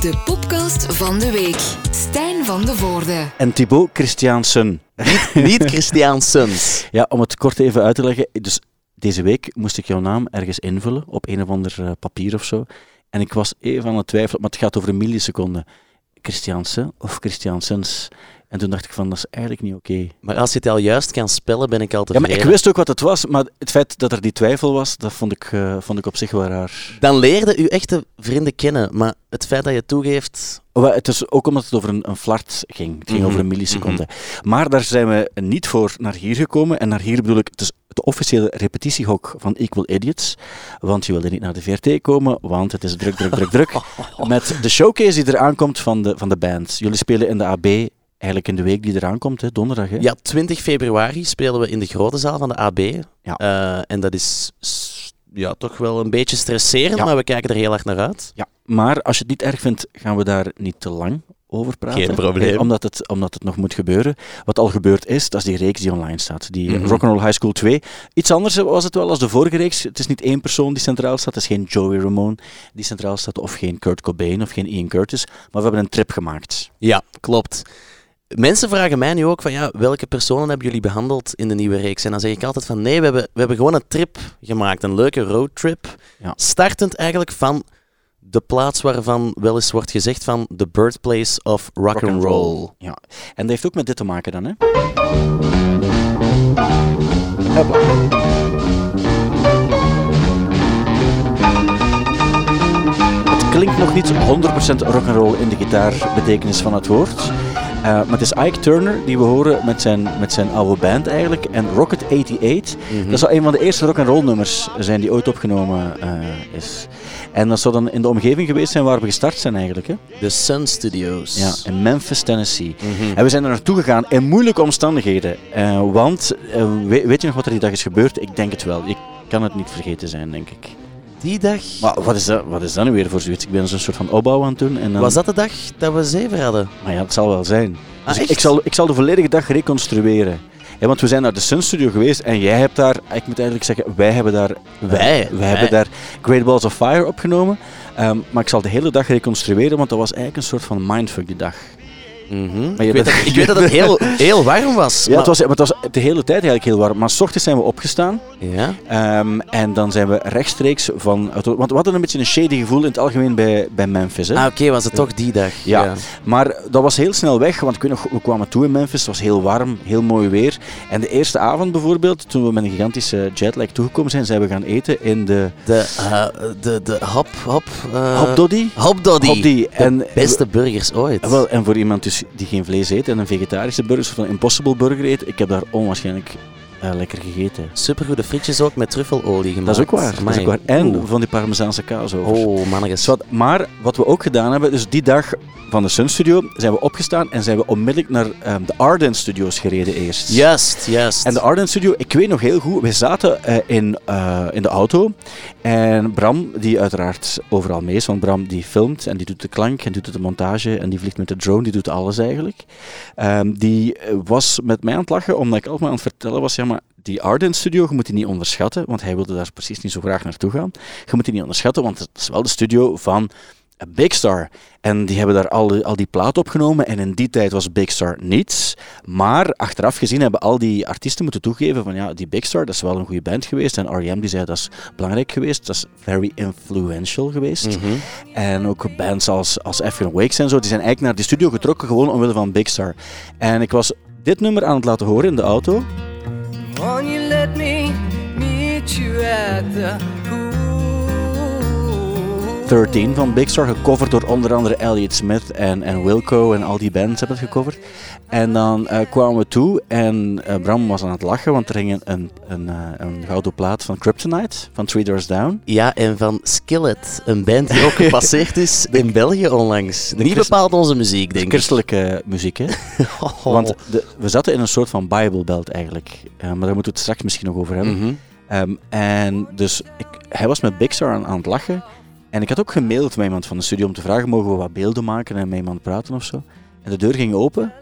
De podcast van de week. Stijn van de Voorde. En Thibaut Christiansen. Niet Christiansens. Ja, om het kort even uit te leggen. Dus deze week moest ik jouw naam ergens invullen op een of ander eh, papier of zo. En ik was even aan het twijfelen, maar het gaat over een milliseconde. Christiansen of Christiansens. En toen dacht ik van, dat is eigenlijk niet oké. Maar als je het al juist kan spellen, ben ik al Ja, tevreden. maar ik wist ook wat het was, maar het feit dat er die twijfel was, dat vond ik, eh, vond ik op zich wel raar. Dan leerde u echte vrienden kennen, maar het feit dat je toegeeft... Wel, Het is ook omdat het over een, een flart ging. Het ging Mhm, over een milliseconde. Maar daar zijn we niet voor naar hier gekomen. En naar hier bedoel ik, het is de officiële repetitiehok van Equal Idiots. Want je wilde niet naar de VRT komen, want het is druk, druk, druk, druk. Met de showcase die eraan komt van de, van de band. Jullie spelen in de AB eigenlijk in de week die eraan komt, hè, donderdag. Hè? Ja, 20 februari spelen we in de grote zaal van de AB. Ja. Eh, en dat is ja, toch wel een beetje stresserend, Ja. maar we kijken er heel hard naar uit. Ja, maar als je het niet erg vindt, gaan we daar niet te lang over praten. Geen probleem. Eh, Omdat het, omdat het nog moet gebeuren. Wat al gebeurd is, dat is die reeks die online staat. Die Mhm. Rock'n'Roll High School 2. Iets anders was het wel als de vorige reeks. Het is niet één persoon die centraal staat. Het is geen Joey Ramone die centraal staat. Of geen Kurt Cobain of geen Ian Curtis. Maar we hebben een trip gemaakt. Ja, klopt. Mensen vragen mij nu ook van ja, welke personen hebben jullie behandeld in de nieuwe reeks? En dan zeg ik altijd van nee, we hebben, we hebben gewoon een trip gemaakt, een leuke roadtrip. Ja. Startend eigenlijk van de plaats waarvan wel eens wordt gezegd van the birthplace of rock, and roll. Ja. En dat heeft ook met dit te maken dan, hè? Hopla. Het klinkt nog niet 100% rock'n'roll in de gitaarbetekenis van het woord. Eh, maar het is Ike Turner die we horen met zijn, met zijn oude band eigenlijk. En Rocket 88, Mhm. dat zou een van de eerste rock'n'roll nummers zijn die ooit opgenomen eh, is. En dat zou dan in de omgeving geweest zijn waar we gestart zijn eigenlijk. Hè? De Sun Studios. Ja, in Memphis, Tennessee. Mhm. En we zijn er naartoe gegaan in moeilijke omstandigheden. Eh, want, weet, weet je nog wat er die dag is gebeurd? Ik denk het wel. Ik kan het niet vergeten zijn, denk ik. Die dag, Maar wat is dat, wat is dat nu weer voor zoiets? Ik ben zo'n soort van opbouw aan het doen. En dan, was dat de dag dat we zeven hadden? Maar ja, het zal wel zijn. Ah, Dus ik, zal, ik zal de volledige dag reconstrueren. Ja, want we zijn naar de Sun Studio geweest en jij hebt daar, ik moet eigenlijk zeggen, wij hebben daar, Wij? wij Wij? hebben daar Great Balls of Fire opgenomen. Ehm, maar ik zal de hele dag reconstrueren, want dat was eigenlijk een soort van mindfuck die dag. Mhm. Maar je ik, weet dat, ik weet dat het heel, heel warm was. Ja, maar- het was, maar het was de hele tijd eigenlijk heel warm. Maar s ochtends zijn we opgestaan. ja? Ehm, en dan zijn we rechtstreeks van. Want we hadden een beetje een shady gevoel in het algemeen bij, bij Memphis. Hè? Ah, oké, was het toch die dag? Ja. Maar dat was heel snel weg, want ik weet nog, we kwamen toe in Memphis. Het was heel warm, heel mooi weer. En de eerste avond bijvoorbeeld, toen we met een gigantische jetlag toegekomen zijn, zijn we gaan eten in de De, eh, de, de hop, hop, eh, Hop Doddy. Hop Doddy. Hop die. De En, beste burgers ooit. Wel, en voor iemand dus die geen vlees eet en een vegetarische burger, of een impossible burger eet, ik heb daar onwaarschijnlijk eh, lekker gegeten. Supergoede frietjes ook met truffelolie gemaakt. Dat is ook waar. Dat is ook waar. En Oeh. van die parmezaanse kaas over. Oh, mannetjes. Maar wat we ook gedaan hebben, dus die dag van de Sun Studio zijn we opgestaan en zijn we onmiddellijk naar ehm, de Arden Studios gereden eerst. Juist, juist. En de Arden Studio, ik weet nog heel goed, we zaten eh, in, eh, in de auto en Bram, die uiteraard overal mee is, want Bram die filmt en die doet de klank en die doet de montage en die vliegt met de drone, die doet alles eigenlijk. Ehm, die eh, was met mij aan het lachen, omdat ik altijd maar aan het vertellen was, ja maar die Arden Studio, je moet die niet onderschatten, want hij wilde daar precies niet zo graag naartoe gaan. Je moet die niet onderschatten, want het is wel de studio van Big Star. En die hebben daar al die, al die platen opgenomen. En in die tijd was Big Star niets. Maar achteraf gezien hebben al die artiesten moeten toegeven van ja, die Big Star, dat is wel een goede band geweest. En R.E.M. die zei dat is belangrijk geweest. Dat is very influential geweest. Mhm. En ook bands als, als Wakes en zo, die zijn eigenlijk naar die studio getrokken gewoon omwille van Big Star. En ik was dit nummer aan het laten horen in de auto. Won't you let me meet you at the? 13 van Big Star, gecoverd door onder andere Elliott Smith en, en Wilco en al die bands hebben het gecoverd. En dan eh, kwamen we toe en eh, Bram was aan het lachen, want er ging een, een, eh, een gouden plaat van Kryptonite, van Three Doors Down. Ja, en van Skillet, een band die ook gepasseerd is in België onlangs. Niet Christ- bepaald onze muziek, denk ik. Christelijke muziek, hè? Oh. Want de, we zaten in een soort van Bible Belt eigenlijk. Maar daar moeten we het straks misschien nog over hebben. Mhm. Ehm, en dus ik, hij was met Big Star aan, aan het lachen. En ik had ook gemaild met iemand van de studio om te vragen, mogen we wat beelden maken en met iemand praten of zo. En de deur ging open.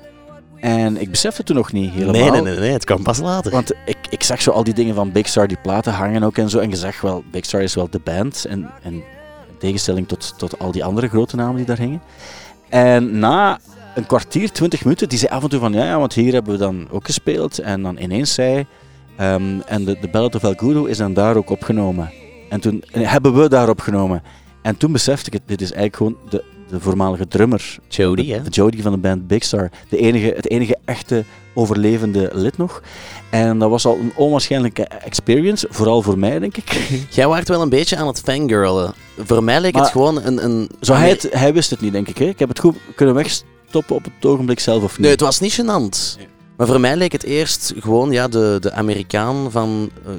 En ik besefte toen nog niet helemaal. Nee, nee, nee, nee, het kwam pas later. Want ik, ik zag zo al die dingen van Big Star, die platen hangen ook en zo. En je zag wel, Big Star is wel de band. En, en tegenstelling tot, tot al die andere grote namen die daar hingen. En na een kwartier, twintig minuten, die zei af en toe van ja, ja, want hier hebben we dan ook gespeeld. En dan ineens zei ehm, en de, de Ballad of El Guru is dan daar ook opgenomen. En toen en hebben we daar opgenomen. En toen besefte ik het, dit is eigenlijk gewoon de, de voormalige drummer. Jody, de, hè? de Jody van de band Big Star. De enige, het enige echte overlevende lid nog. En dat was al een onwaarschijnlijke experience, vooral voor mij, denk ik. Jij waart wel een beetje aan het fangirlen. Voor mij leek Maar- het gewoon een... een Zo, hij, het- hij wist het niet, denk ik. Hè? Ik heb het goed kunnen wegstoppen op het ogenblik zelf, of niet? Nee, het was niet gênant. Nee. Maar voor mij leek het eerst gewoon ja, de, de Amerikaan van eh,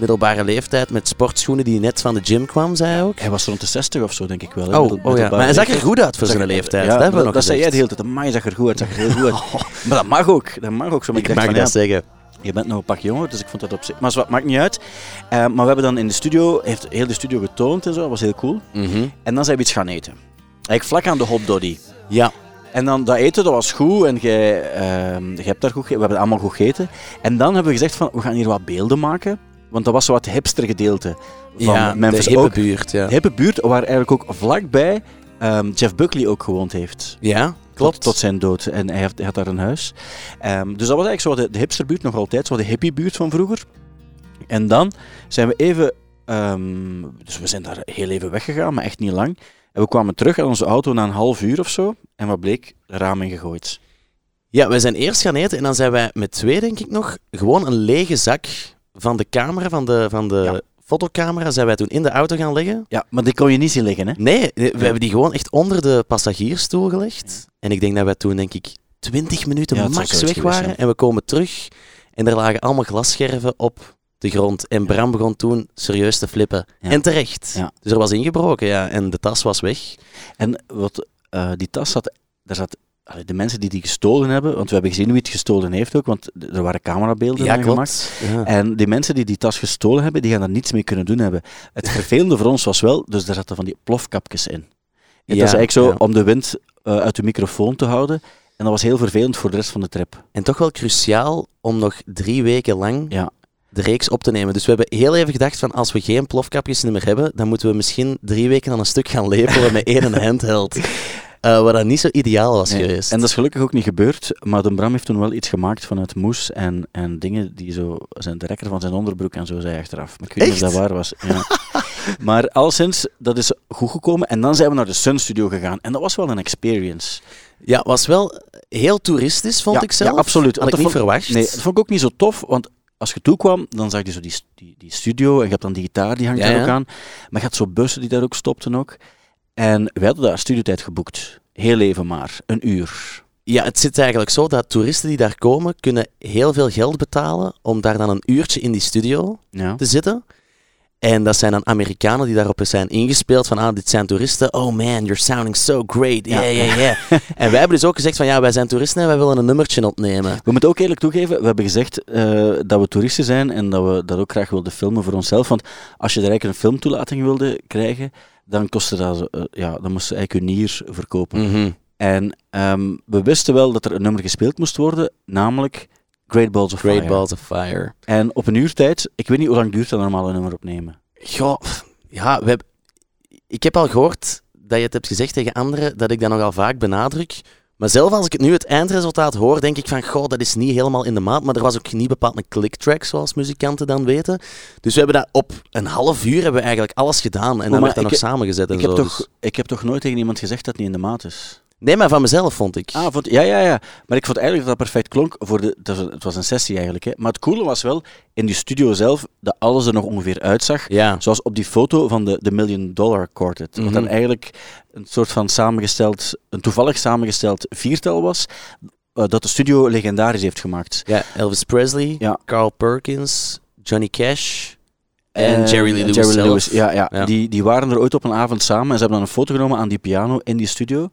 middelbare leeftijd met sportschoenen die net van de gym kwam, zei hij ook. Hij was rond de 60 of zo, denk ik wel. hè, Oh, middel- oh ja, maar hij zag er goed uit voor zijn leeftijd. Ja, dat zei jij de hele tijd. Amai, zag er goed uit, zag er heel goed uit. Maar dat mag ook. Dat mag ook zo. Maar Ik mag van, dat ja, zeggen. je bent nog een pak jonger, dus ik vond dat op zich... Maar het maakt niet uit. Eh, maar we hebben dan in de studio, heeft heel de studio getoond en zo, dat was heel cool. Mhm. En dan zijn we iets gaan eten. Eigenlijk vlak aan de Hot Doddy. Ja, En dan dat eten, dat was goed en jij, je hebt daar goed we hebben allemaal goed gegeten. En dan hebben we gezegd van, we gaan hier wat beelden maken. Want dat was zo wat hipster gedeelte van ja Memphis. de hippe ook, buurt, ja. hippe buurt, waar eigenlijk ook vlakbij ehm, Jeff Buckley ook gewoond heeft. Ja, klopt. Tot, tot zijn dood. En hij, had daar een huis. Ehm, dus dat was eigenlijk zo de, de hipsterbuurt nog altijd, zo de hippiebuurt van vroeger. En dan zijn we even... ehm, dus we zijn daar heel even weggegaan, maar echt niet lang. En we kwamen terug aan onze auto na een half uur of zo. En wat bleek? Raam ingegooid. Ja, we zijn eerst gaan eten en dan zijn wij met twee, denk ik nog, gewoon een lege zak van de camera, van de, van de Ja. fotocamera, zijn wij toen in de auto gaan leggen. Ja, maar die kon je niet zien liggen, hè? Nee, we hebben die gewoon echt onder de passagiersstoel gelegd. En ik denk dat wij toen, denk ik, 20 minuten max weg waren. En we komen terug en er lagen allemaal glasscherven op de grond. En Bram begon toen serieus te flippen. En terecht. Ja. Dus er was ingebroken, ja. En de tas was weg. En wat, eh, die tas zat... Daar zat de mensen die die gestolen hebben, want we hebben gezien wie het gestolen heeft ook, want er waren camerabeelden ja, gemaakt. Ja. En die mensen die die tas gestolen hebben, die gaan daar niets mee kunnen doen hebben. Het vervelende voor ons was wel, dus daar zaten van die plofkapjes in. Het Ja, was eigenlijk zo om de wind eh, uit de microfoon te houden. En dat was heel vervelend voor de rest van de trip. En toch wel cruciaal om nog drie weken lang Ja. de reeks op te nemen. Dus we hebben heel even gedacht van als we geen plofkapjes meer hebben, dan moeten we misschien drie weken aan een stuk gaan lepelen met één handheld. Eh wat dat niet zo ideaal was Nee. geweest. En dat is gelukkig ook niet gebeurd, maar de Bram heeft toen wel iets gemaakt vanuit moes en, en dingen die zo, zijn de rekker van zijn onderbroek en zo zei achteraf. Maar ik weet niet of dat waar was. Ja. maar alleszins, dat is goed gekomen en dan zijn we naar de Sun Studio gegaan en dat was wel een experience. Ja, was wel heel toeristisch, vond Ja, ik zelf. Ja, absoluut. Had ik niet vond- verwacht. Nee, dat vond ik ook niet zo tof, want als je toekwam, dan zag je zo die, die, die studio en je hebt dan die gitaar, die hangt Ja, daar ook aan. Maar je had zo bussen die daar ook stopten ook. En we hadden daar studiotijd geboekt. Heel even maar, een uur. Ja, het zit eigenlijk zo dat toeristen die daar komen, kunnen heel veel geld betalen om daar dan een uurtje in die studio Ja. te zitten. En dat zijn dan Amerikanen die daarop zijn ingespeeld van, ah, dit zijn toeristen. Oh man, you're sounding so great. Ja, Ja. ja, en wij hebben dus ook gezegd van, ja, wij zijn toeristen en wij willen een nummertje opnemen. We moeten ook eerlijk toegeven, we hebben gezegd eh, dat we toeristen zijn en dat we dat ook graag wilden filmen voor onszelf. Want als je er eigenlijk een filmtoelating wilde krijgen, dan kostte dat, eh, ja, dan moest je eigenlijk je nier verkopen. Mhm. En ehm, we wisten wel dat er een nummer gespeeld moest worden, namelijk Great Balls of Great Fire. Balls of Fire. En op een uur tijd, ik weet niet hoe lang duurt dat normaal een nummer opnemen. Goh, ja, we heb, ik heb al gehoord dat je het hebt gezegd tegen anderen, dat ik dat nogal vaak benadruk. Maar zelf als ik het nu het eindresultaat hoor, denk ik van, goh, dat is niet helemaal in de maat. Maar er was ook niet bepaald een clicktrack, zoals muzikanten dan weten. Dus we hebben dat op een half uur hebben we eigenlijk alles gedaan. En dan maar werd dat nog heb- samengezet en Ik heb, zo. toch, dus- ik heb toch nooit tegen iemand gezegd dat het niet in de maat is? Nee, maar van mezelf vond ik. Ah, vond, ja, ja, ja. Maar ik vond eigenlijk dat dat perfect klonk. Voor de, dat was, het was een sessie eigenlijk. Hè. Maar het coole was wel, in die studio zelf, dat alles er nog ongeveer uitzag. Ja. Zoals op die foto van de, de Million Dollar Quartet. Wat dan Mhm. eigenlijk een soort van samengesteld, een toevallig samengesteld viertal was. eh, dat de studio legendarisch heeft gemaakt. ja, Elvis Presley, Ja. Carl Perkins, Johnny Cash en Jerry Lee en Lewis Jerry Lee zelf. Lewis, Ja, ja. Ja. Die, die waren er ooit op een avond samen en ze hebben dan een foto genomen aan die piano in die studio.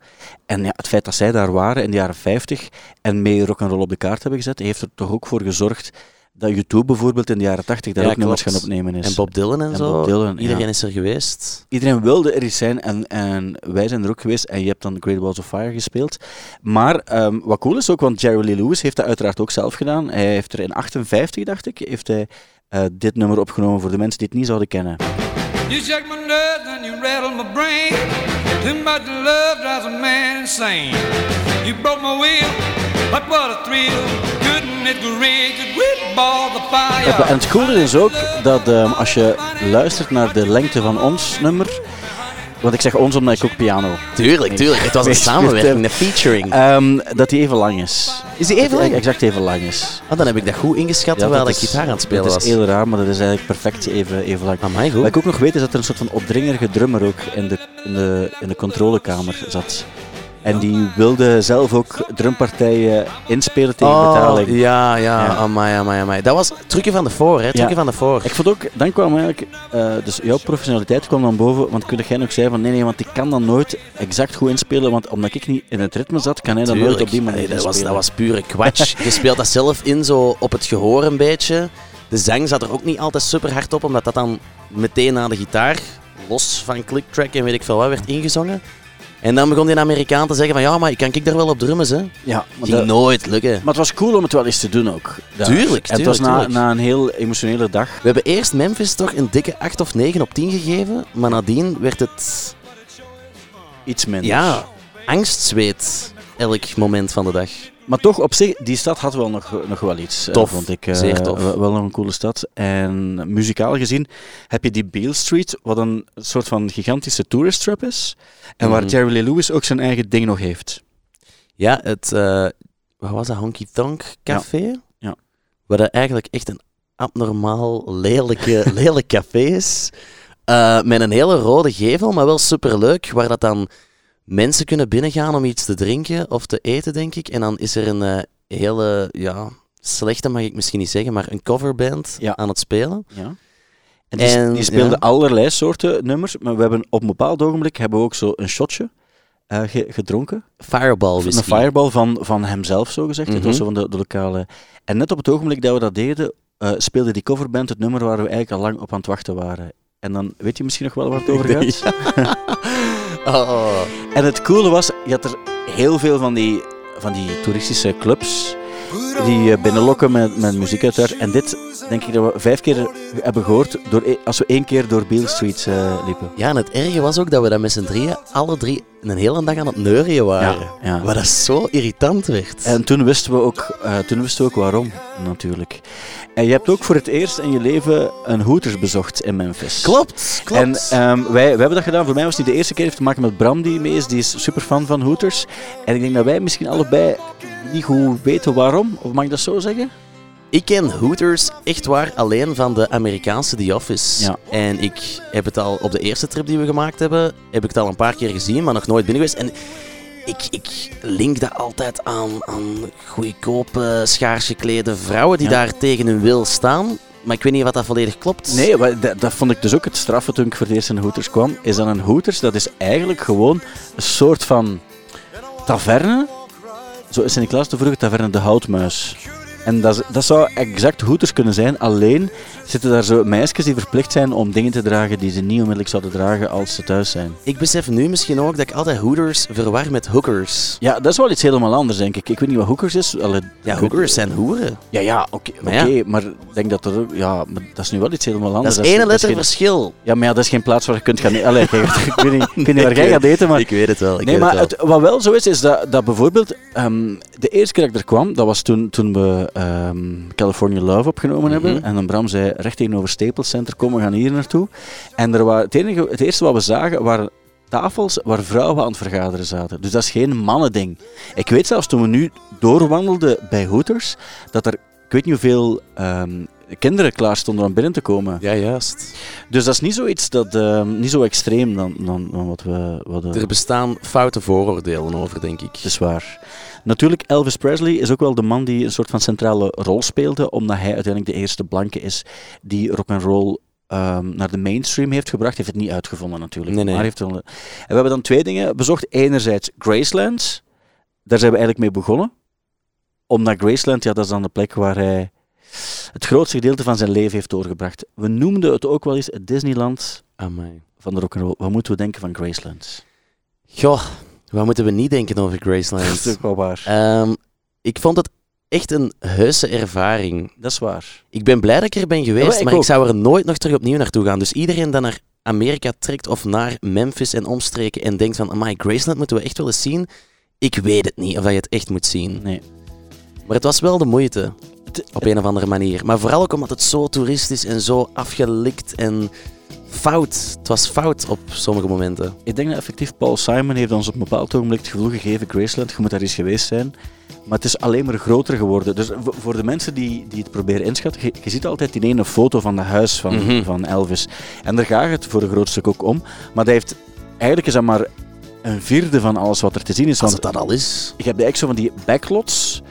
En ja, het feit dat zij daar waren in de jaren 50 en mee rock'n'roll op de kaart hebben gezet, heeft er toch ook voor gezorgd dat YouTube bijvoorbeeld in de jaren 80 daar Ja, ook nummers gaan opnemen is. En Bob Dylan en, En zo. Bob Dylan, Iedereen ja. is er geweest. Iedereen wilde er iets zijn en, en wij zijn er ook geweest en je hebt dan Great Balls of Fire gespeeld. Maar ehm, wat cool is ook, want Jerry Lee Lewis heeft dat uiteraard ook zelf gedaan. Hij heeft er in 58, dacht ik, heeft hij eh, dit nummer opgenomen voor de mensen die het niet zouden kennen. You shake my nerves and you rattle my brain. Too much love drives a man insane. You broke my will, but what a thrill. Couldn't it great to quit ball the fire? En het coole is ook dat ehm, als je luistert naar de lengte van ons nummer, want ik zeg ons omdat ik ook piano, Tuurlijk, tuurlijk. Het was een samenwerking, een featuring. ehm, dat die even lang is. Is die even Dat lang? Exact even lang is. Ah, dan heb ik dat goed ingeschat Ja, terwijl dat ik gitaar aan het spelen Dat was. is heel raar, maar dat is eigenlijk perfect even, even lang. Amai, goed. Wat ik ook nog weet is dat er een soort van opdringerige drummer ook in de, in de, in de controlekamer zat. En die wilde zelf ook drumpartijen inspelen tegen Oh, betaling. ja, ja, Ja. amai, amai, amai. Dat was trucje van de voor, hè. Trucje Ja. van de voor. Ik vond ook, dan kwam eigenlijk, eh, dus jouw professionaliteit kwam dan boven, want kun jij nog zeggen van nee, nee, want ik kan dan nooit exact goed inspelen, want omdat ik niet in het ritme zat, kan hij dan nooit op die manier Nee, dat, was, dat was pure kwatsch. Je speelt dat zelf in, zo op het gehoor een beetje. De zang zat er ook niet altijd super hard op, omdat dat dan meteen na de gitaar, los van clicktrack en weet ik veel wat, werd ingezongen. En dan begon die Amerikaan te zeggen van ja, maar kan ik daar wel op drummen, hè? Ja, maar, Ging dat- nooit lukken. maar het was cool om het wel eens te doen ook. daar. Tuurlijk, En het was tuurlijk, na, tuurlijk. na een heel emotionele dag. We hebben eerst Memphis toch een dikke 8 of 9 op 10 gegeven, maar nadien werd het Iets minder. ja, angstzweet elk moment van de dag. Maar toch, op zich, die stad had wel nog, nog wel iets. eh, Tof. vond ik. eh, Zeer tof. Wel, wel nog een coole stad. En muzikaal gezien heb je die Beale Street, wat een soort van gigantische tourist trap is. En waar Mhm. Jerry Lee Lewis ook zijn eigen ding nog heeft. Ja, het, eh, wat was dat, Honky Tonk Café? Ja. Waar dat eigenlijk echt een abnormaal lelijke, lelijk café is. Met een hele rode gevel, maar wel superleuk. Waar dat dan mensen kunnen binnengaan om iets te drinken of te eten, denk ik. En dan is er een eh, hele, ja, slechte mag ik misschien niet zeggen, maar een coverband Ja. aan het spelen. Ja. En die, En, die speelde ja. allerlei soorten nummers. Maar we hebben op een bepaald ogenblik hebben we ook zo een shotje eh, ge- gedronken. Fireball whisky. Een fireball van, van hemzelf, zo gezegd. Het was Mhm. zo van de, de lokale. En net op het ogenblik dat we dat deden, eh, speelde die coverband het nummer waar we eigenlijk al lang op aan het wachten waren. En dan weet je misschien nog wel waar het over gaat. Oh. En het coole was, je had er heel veel van die, van die toeristische clubs die eh, binnenlokken met, met muziek uiteraard. En dit denk ik dat we vijf keer hebben gehoord door, e- als we één keer door Beale Street eh, liepen. Ja, en het erge was ook dat we dat met z'n drieën alle drie een hele dag aan het neurien waren. Ja. Waar dat zo irritant werd. En toen wisten, we ook, eh, toen wisten we ook waarom, natuurlijk. En je hebt ook voor het eerst in je leven een Hooters bezocht in Memphis. Klopt, klopt. En ehm, wij, wij hebben dat gedaan. Voor mij was het niet de eerste keer. Het heeft te maken met Bram die mee is. Die is super fan van Hooters. En ik denk dat wij misschien allebei niet goed weten waarom. Of mag ik dat zo zeggen? Ik ken Hooters echt waar alleen van de Amerikaanse The Office. Ja. En ik heb het al op de eerste trip die we gemaakt hebben, heb ik het al een paar keer gezien, maar nog nooit binnen geweest. En ik, ik link dat altijd aan, aan goedkope, schaars geklede vrouwen die Ja. daar tegen hun wil staan. Maar ik weet niet wat dat volledig klopt. Nee, dat, dat vond ik dus ook het straffe toen ik voor het eerst in Hooters kwam. Is dat een Hooters, dat is eigenlijk gewoon een soort van taverne. Zo is Sint-Niklaas de vroeger taverne De Houtmuis. En dat, dat zou exact Hooters kunnen zijn. Alleen zitten daar zo meisjes die verplicht zijn om dingen te dragen die ze niet onmiddellijk zouden dragen als ze thuis zijn. Ik besef nu misschien ook dat ik altijd Hooters verwar met hookers. Ja, dat is wel iets helemaal anders, denk ik. Ik weet niet wat hookers is. Allee, Ja, hookers zijn hoeren. Ja, ja, oké. Maar ja. maar ik denk dat er. Ja, maar dat is nu wel iets helemaal anders. Dat is ene letter geen- verschil. Ja, maar ja, dat is geen plaats waar je kunt gaan eten. Allee, ik weet niet, ik weet niet waar jij gaat eten, maar... Ik weet het wel. Ik nee, weet maar het wel. het, wat wel zo is, is dat, dat bijvoorbeeld... ehm, de eerste keer dat ik er kwam, dat was toen, toen we ehm, California Love opgenomen hebben. Mhm. En dan Bram zei, recht tegenover Staples Center, kom, we gaan hier naartoe. En er waren, het, enige, het eerste wat we zagen, waren tafels waar vrouwen aan het vergaderen zaten. Dus dat is geen mannending. Ik weet zelfs toen we nu doorwandelden bij Hooters, dat er, ik weet niet hoeveel ehm, kinderen klaar stonden om binnen te komen. Ja, juist. Dus dat is niet zoiets dat, ehm, niet zo extreem dan, dan, dan wat we... Wat, eh, Er bestaan foute vooroordelen over, denk ik. het is waar. Natuurlijk, Elvis Presley is ook wel de man die een soort van centrale rol speelde, omdat hij uiteindelijk de eerste blanke is die rock and roll ehm, naar de mainstream heeft gebracht. Hij heeft het niet uitgevonden natuurlijk. Nee, nee. Maar heeft wel, en we hebben dan twee dingen bezocht. Enerzijds Graceland. Daar zijn we eigenlijk mee begonnen. Omdat Graceland, ja, dat is dan de plek waar hij het grootste gedeelte van zijn leven heeft doorgebracht. We noemden het ook wel eens het Disneyland Amai. van de rock and roll. Wat moeten we denken van Graceland? Goh, wat moeten we niet denken over Dat is Graceland? ook wel waar. Ehm, ik vond het echt een heuse ervaring. Dat is waar. Ik ben blij dat ik er ben geweest, maar ik maar ook. ik zou er nooit nog terug opnieuw naartoe gaan. Dus iedereen dat naar Amerika trekt of naar Memphis en omstreken en denkt van, amai, Graceland moeten we echt wel eens zien. Ik weet het niet of dat je het echt moet zien. Nee. Maar het was wel de moeite. Op een of andere manier. Maar vooral ook omdat het zo toeristisch en zo afgelikt en fout. Het was fout op sommige momenten. Ik denk dat effectief Paul Simon heeft ons op een bepaald ogenblik het gevoel gegeven, Graceland, je moet daar eens geweest zijn. Maar het is alleen maar groter geworden. Dus voor- de mensen die, die het proberen inschatten, je, je ziet altijd die ene foto van het huis van, Mhm. van Elvis. En daar gaat het voor een groot stuk ook om. Maar dat heeft, eigenlijk is dat maar een vierde van alles wat er te zien is. Als het dat al is. je hebt eigenlijk zo van die backlots,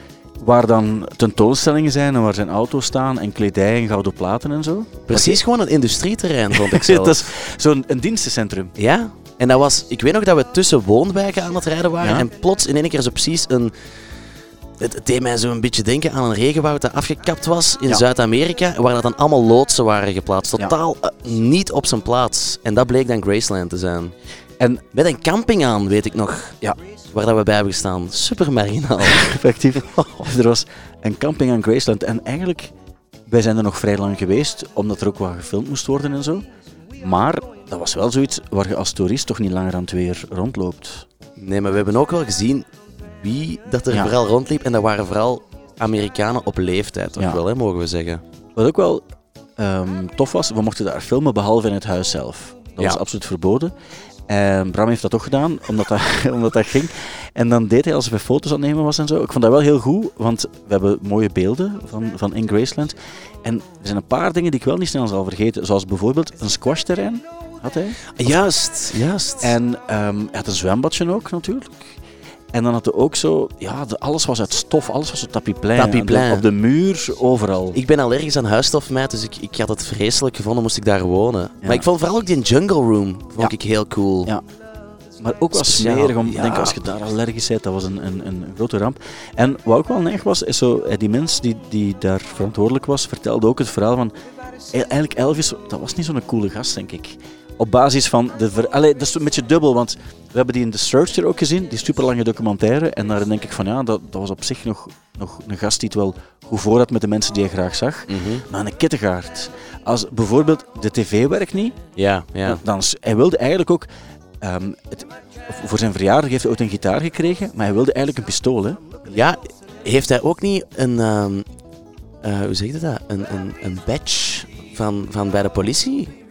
waar dan tentoonstellingen zijn en waar zijn auto's staan en kledij en gouden platen en zo. Precies gewoon een industrieterrein, vond ik zelf. dat is zo'n een dienstencentrum. Ja, en dat was... Ik weet nog dat we tussen woonwijken aan het rijden waren Ja. en plots in één keer zo precies een... Het, deed mij zo een beetje denken aan een regenwoud dat afgekapt was in Ja. Zuid-Amerika, waar dat dan allemaal loodsen waren geplaatst. Totaal eh, niet op zijn plaats. En dat bleek dan Graceland te zijn. En Met een camping aan, weet ik nog. Ja. Waar dat we bij hebben gestaan. Super marginaal. effectief. er was een camping aan Graceland. En eigenlijk, wij zijn er nog vrij lang geweest, omdat er ook wat gefilmd moest worden en zo. Maar dat was wel zoiets waar je als toerist toch niet langer aan het weer rondloopt. Nee, maar we hebben ook wel gezien wie dat er Ja. vooral rondliep. En dat waren vooral Amerikanen op leeftijd, toch Ja. wel, hè, mogen we zeggen. Wat ook wel ehm, tof was, we mochten daar filmen behalve in het huis zelf. Dat Ja. was absoluut verboden. En Bram heeft dat toch gedaan, omdat dat, omdat dat ging. En dan deed hij alsof hij foto's aan het nemen was en zo. Ik vond dat wel heel goed, want we hebben mooie beelden van, van in Graceland. En er zijn een paar dingen die ik wel niet snel zal vergeten. Zoals bijvoorbeeld een squashterrein had hij. Juist, juist. En ehm, hij had een zwembadje ook natuurlijk. En dan had hij ook zo, ja, de- alles was uit stof, alles was zo tapiplein. Tapiplein. Op de muur, overal. Ik ben allergisch aan huisstofmijt, dus ik, ik had het vreselijk gevonden moest ik daar wonen. Maar ik vond vooral ook die jungle room vond Ja. ik heel cool. Ja. Maar ook wel smerig, om, ja. denk, als je daar allergisch bent, dat was een, een, een grote ramp. En wat ook wel neig was, is zo, eh, die mens die, die daar verantwoordelijk was, vertelde ook het verhaal van, eh, eigenlijk Elvis, dat was niet zo'n coole gast, denk ik. Op basis van de... Ver... Allee, dat is een beetje dubbel, want we hebben die in The Searcher ook gezien, die superlange documentaire. En daar denk ik van, ja, dat, dat was op zich nog, nog een gast die het wel goed voor had met de mensen die hij graag zag. Mhm. Maar een kittegaard. Als bijvoorbeeld de tv werkt niet, ja, ja. dan, hij wilde eigenlijk ook... ehm, het, voor zijn verjaardag heeft hij ooit een gitaar gekregen, maar hij wilde eigenlijk een pistool, hè. Ja, heeft hij ook niet een... ehm, eh, hoe zeg je dat? Een, een, een badge van, van bij de politie?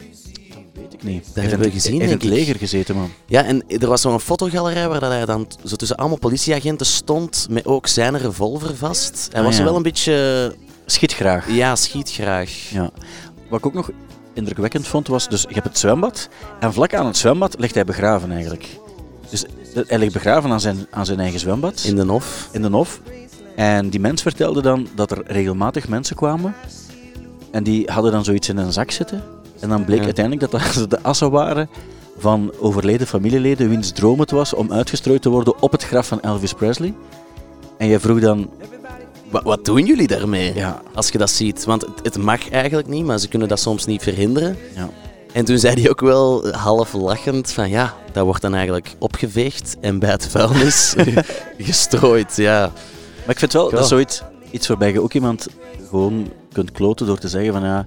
Ik niet. Dat Hij hebben we gezien, Hij in denk het ik. leger gezeten, man. Ja, en er was zo'n fotogalerij waar dat hij dan zo tussen allemaal politieagenten stond, met ook zijn revolver vast. Hij Ah, was ja. wel een beetje... Schiet graag. Ja, schiet graag. Ja. Wat ik ook nog indrukwekkend vond, was... Dus je hebt het zwembad, en vlak aan het zwembad ligt hij begraven, eigenlijk. Dus hij ligt begraven aan zijn, aan zijn eigen zwembad. In de Nof. in de Nof. En die mens vertelde dan dat er regelmatig mensen kwamen. En die hadden dan zoiets in een zak zitten. En dan bleek Ja. uiteindelijk dat dat de assen waren van overleden familieleden wiens droom het was om uitgestrooid te worden op het graf van Elvis Presley. En je vroeg dan, Wat, wat doen jullie daarmee? ja, Als je dat ziet. Want het, het mag eigenlijk niet, maar ze kunnen dat soms niet verhinderen. ja, En toen zei hij ook wel half lachend van ja, dat wordt dan eigenlijk opgeveegd en bij het vuilnis gestrooid. Ja. Maar ik vind wel, dat is zoiets iets waarbij je ook iemand gewoon kunt kloten door te zeggen van ja,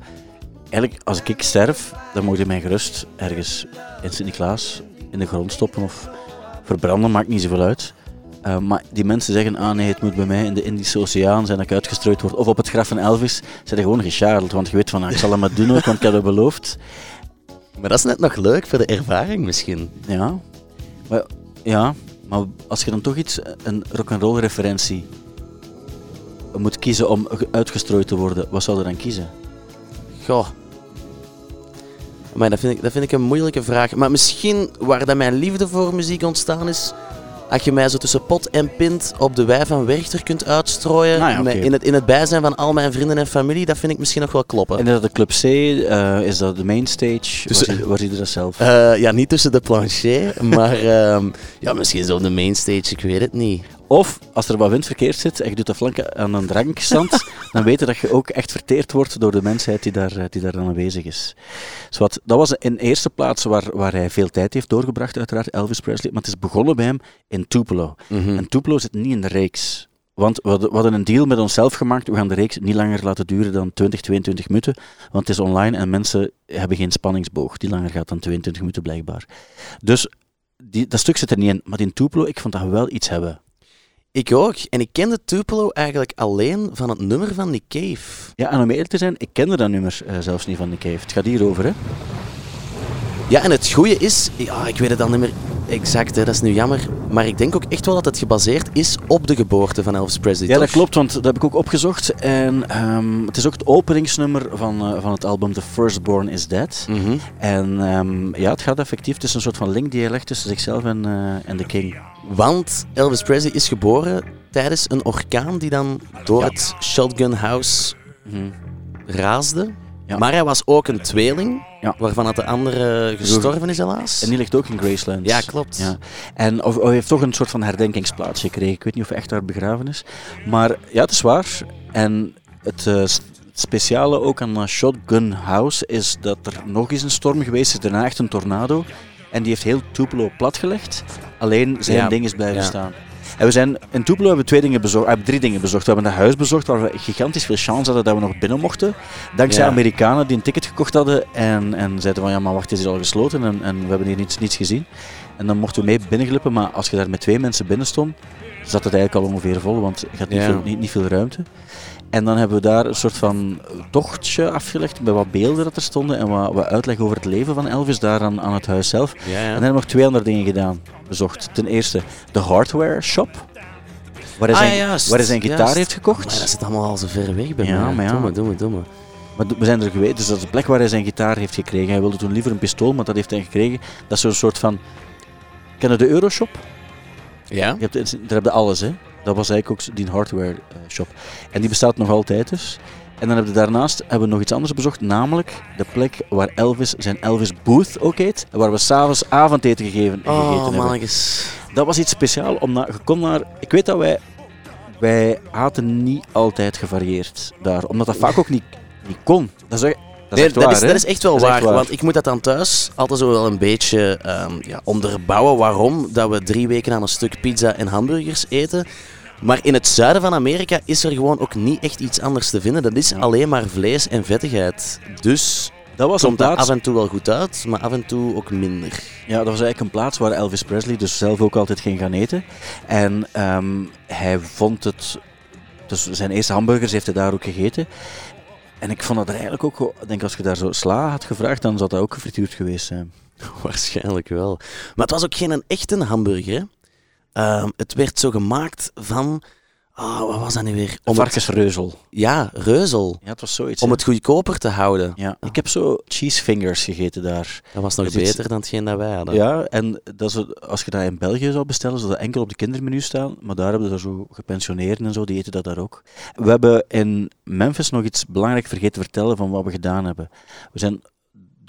eigenlijk als ik sterf, dan moet je mij gerust ergens in Sint-Niklaas in de grond stoppen of verbranden, maakt niet zoveel uit. Uh, maar die mensen zeggen, ah nee, het moet bij mij in de Indische Oceaan zijn dat ik uitgestrooid word. Of op het graf van Elvis, zijn gewoon gecharreld. Want je weet van, ah, ik zal het maar doen ook, want ik heb het beloofd. Maar dat is net nog leuk voor de ervaring misschien. Ja, maar, ja, maar als je dan toch iets, een rock'n'roll referentie moet kiezen om uitgestrooid te worden, wat zou je dan kiezen? Goh. Maar dat vind, ik, dat vind ik een moeilijke vraag. Maar misschien waar dat mijn liefde voor muziek ontstaan is, als je mij zo tussen pot en pint op de wei van Werchter kunt uitstrooien, Ah ja, in, het, in het bijzijn van al mijn vrienden en familie, dat vind ik misschien nog wel kloppen. En is dat de Club C? eh, is dat de mainstage? Dus- waar, zie, je dat zelf? Eh, ja, niet tussen de plancher, maar ehm, ja, misschien zo op de mainstage, ik weet het niet. Of, als er wat windverkeerd zit en je doet de flanken aan een drankstand, dan weet je dat je ook echt verteerd wordt door de mensheid die daar, eh, die daar dan aanwezig is. Zowat, dat was in eerste plaats waar, waar hij veel tijd heeft doorgebracht, uiteraard, Elvis Presley. Maar het is begonnen bij hem in Tupelo. Mhm. En Tupelo zit niet in de reeks Want we hadden, we hadden een deal met onszelf gemaakt. We gaan de reeks niet langer laten duren dan 20, 22 minuten. Want het is online en mensen hebben geen spanningsboog die langer gaat dan 22 minuten blijkbaar. Dus die, dat stuk zit er niet in. Maar in Tupelo, ik vond dat we wel iets hebben. Ik ook. En ik kende Tupelo eigenlijk alleen van het nummer van Nick Cave. Ja, en om eerlijk te zijn, ik kende dat nummer eh, zelfs niet van Nick Cave. Het gaat hierover, hè? Ja, en het goede is, ja, ik weet het dan niet meer exact, hè, dat is nu jammer. Maar ik denk ook echt wel dat het gebaseerd is op de geboorte van Elvis Presley. Ja, toch? dat klopt, want dat heb ik ook opgezocht. En ehm, het is ook het openingsnummer van, eh, van het album The Firstborn is Dead. Mhm. En ehm, ja, het gaat effectief. Het is een soort van link die hij legt tussen zichzelf en, eh, en de King. Want Elvis Presley is geboren tijdens een orkaan die dan door Ja. het Shotgun House Mhm. raasde. Ja. Maar hij was ook een tweeling, Ja. waarvan dat de andere gestorven is helaas. En die ligt ook in Graceland. Ja, klopt. Ja. En of, of hij heeft toch een soort van herdenkingsplaats gekregen. Ik weet niet of hij echt daar begraven is. Maar ja, het is waar. En het eh, speciale ook aan eh, Shotgun House is dat er nog eens een storm geweest is. Daarna echt een tornado. En die heeft heel Tupelo platgelegd. Alleen zijn Ja. ding is blijven Ja. staan. En we zijn, in Tupelo hebben we twee dingen bezocht, hebben drie dingen bezocht. We hebben een huis bezocht waar we gigantisch veel chance hadden dat we nog binnen mochten. Dankzij Ja. Amerikanen die een ticket gekocht hadden en, en zeiden van ja, maar wacht, het is hier al gesloten en, en we hebben hier niets, niets gezien. En dan mochten we mee binnenglippen, maar als je daar met twee mensen binnen stond, zat het eigenlijk al ongeveer vol, want je had niet, Ja. veel, niet, niet veel ruimte. En dan hebben we daar een soort van tochtje afgelegd met wat beelden dat er stonden en wat, wat uitleg over het leven van Elvis daar aan, aan het huis zelf. Ja, ja. En dan hebben we nog twee andere dingen gedaan, bezocht. Ten eerste de hardware shop, waar hij Ah, zijn, juist, waar hij zijn gitaar juist. heeft gekocht. Maar dat zit allemaal al zo ver weg bij Ja, mij. maar ja. Doe me, doe me, doe me. Maar we zijn er geweest, dus dat is de plek waar hij zijn gitaar heeft gekregen. Hij wilde toen liever een pistool, maar dat heeft hij gekregen. Dat is zo'n soort van... Ken je de Euroshop? Ja? Je hebt, daar heb je alles, hè. Dat was eigenlijk ook die hardware eh, shop. En die bestaat nog altijd dus. En dan hebben we daarnaast hebben we nog iets anders bezocht, namelijk de plek waar Elvis zijn Elvis Booth ook heet. Waar we s'avonds avondeten gegeven, gegeten Oh, hebben. mannetjes. Dat was iets speciaals, omdat je kon naar... Ik weet dat wij... Wij aten niet altijd gevarieerd daar, omdat dat vaak ook niet, niet kon. Dat is, echt- dat is Nee, dat, waar, is, dat is echt wel Dat is waar, echt waar. want ik moet dat dan thuis altijd zo wel een beetje ehm, ja, onderbouwen waarom dat we drie weken aan een stuk pizza en hamburgers eten. Maar in het zuiden van Amerika is er gewoon ook niet echt iets anders te vinden. Dat is alleen maar vlees en vettigheid. Dus Dat was komt dat af en toe wel goed uit, maar af en toe ook minder. ja, dat was eigenlijk een plaats waar Elvis Presley dus zelf ook altijd ging gaan eten. En ehm, hij vond het... Dus zijn eerste hamburgers heeft hij daar ook gegeten. En ik vond dat er eigenlijk ook... Ik denk als je daar zo sla had gevraagd, dan zou dat ook gefrituurd geweest zijn. Waarschijnlijk wel. Maar het was ook geen een echte hamburger. Hè? Ehm, het werd zo gemaakt van. ah, wat was dat nu weer? Om het, varkensreuzel. ja, reuzel. Ja, het was zoiets. Om hè. het goedkoper te houden. Ja, ik heb zo cheese fingers gegeten daar. Dat was nog Dat is iets- beter dan hetgeen dat wij hadden. Ja, en dat als je dat in België zou bestellen, zou dat enkel op de kindermenu staan. Maar daar hebben er zo gepensioneerden en zo, die eten dat daar ook. We hebben in Memphis nog iets belangrijk vergeten te vertellen van wat we gedaan hebben. We zijn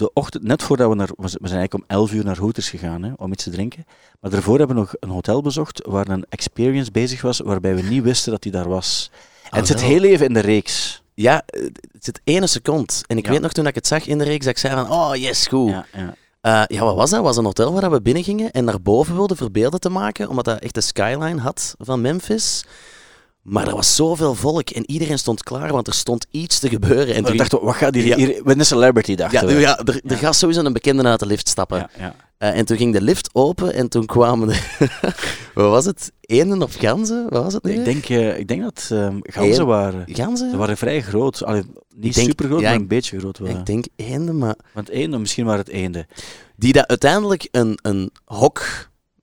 de ochtend, net voordat we naar, we zijn eigenlijk om 11 uur naar Hooters gegaan hè, om iets te drinken. Maar daarvoor hebben we nog een hotel bezocht waar een experience bezig was, waarbij we niet wisten dat die daar was. En het zit heel even in de reeks. Ja, eh, het zit ene seconde. En ik Ja. weet nog toen ik het zag in de reeks, dat ik zei van, oh yes, goed. Ja, ja. Eh, ja, wat was dat? Het was een hotel waar we binnen gingen en naar boven wilden verbeelden te maken, omdat dat echt de skyline had van Memphis. Maar er was zoveel volk en iedereen stond klaar, want er stond iets te gebeuren. En En toen- dachten we, wat gaat hier, Ja. hier... Een celebrity, dachten ja, we. ja, er, er gaat sowieso een bekende uit de lift stappen. ja, ja. Eh, en toen ging de lift open en toen kwamen er... wat was het? Eenden of ganzen? Wat was het nu? Ik denk, eh, ik denk dat ehm ganzen waren. Ganzen? Ze waren vrij groot. Allee, niet denk- super groot, ja, maar ik- een beetje groot. Wel. Ik denk eenden, maar... Want eenden, misschien waren het eenden. Die dat uiteindelijk een, een hok,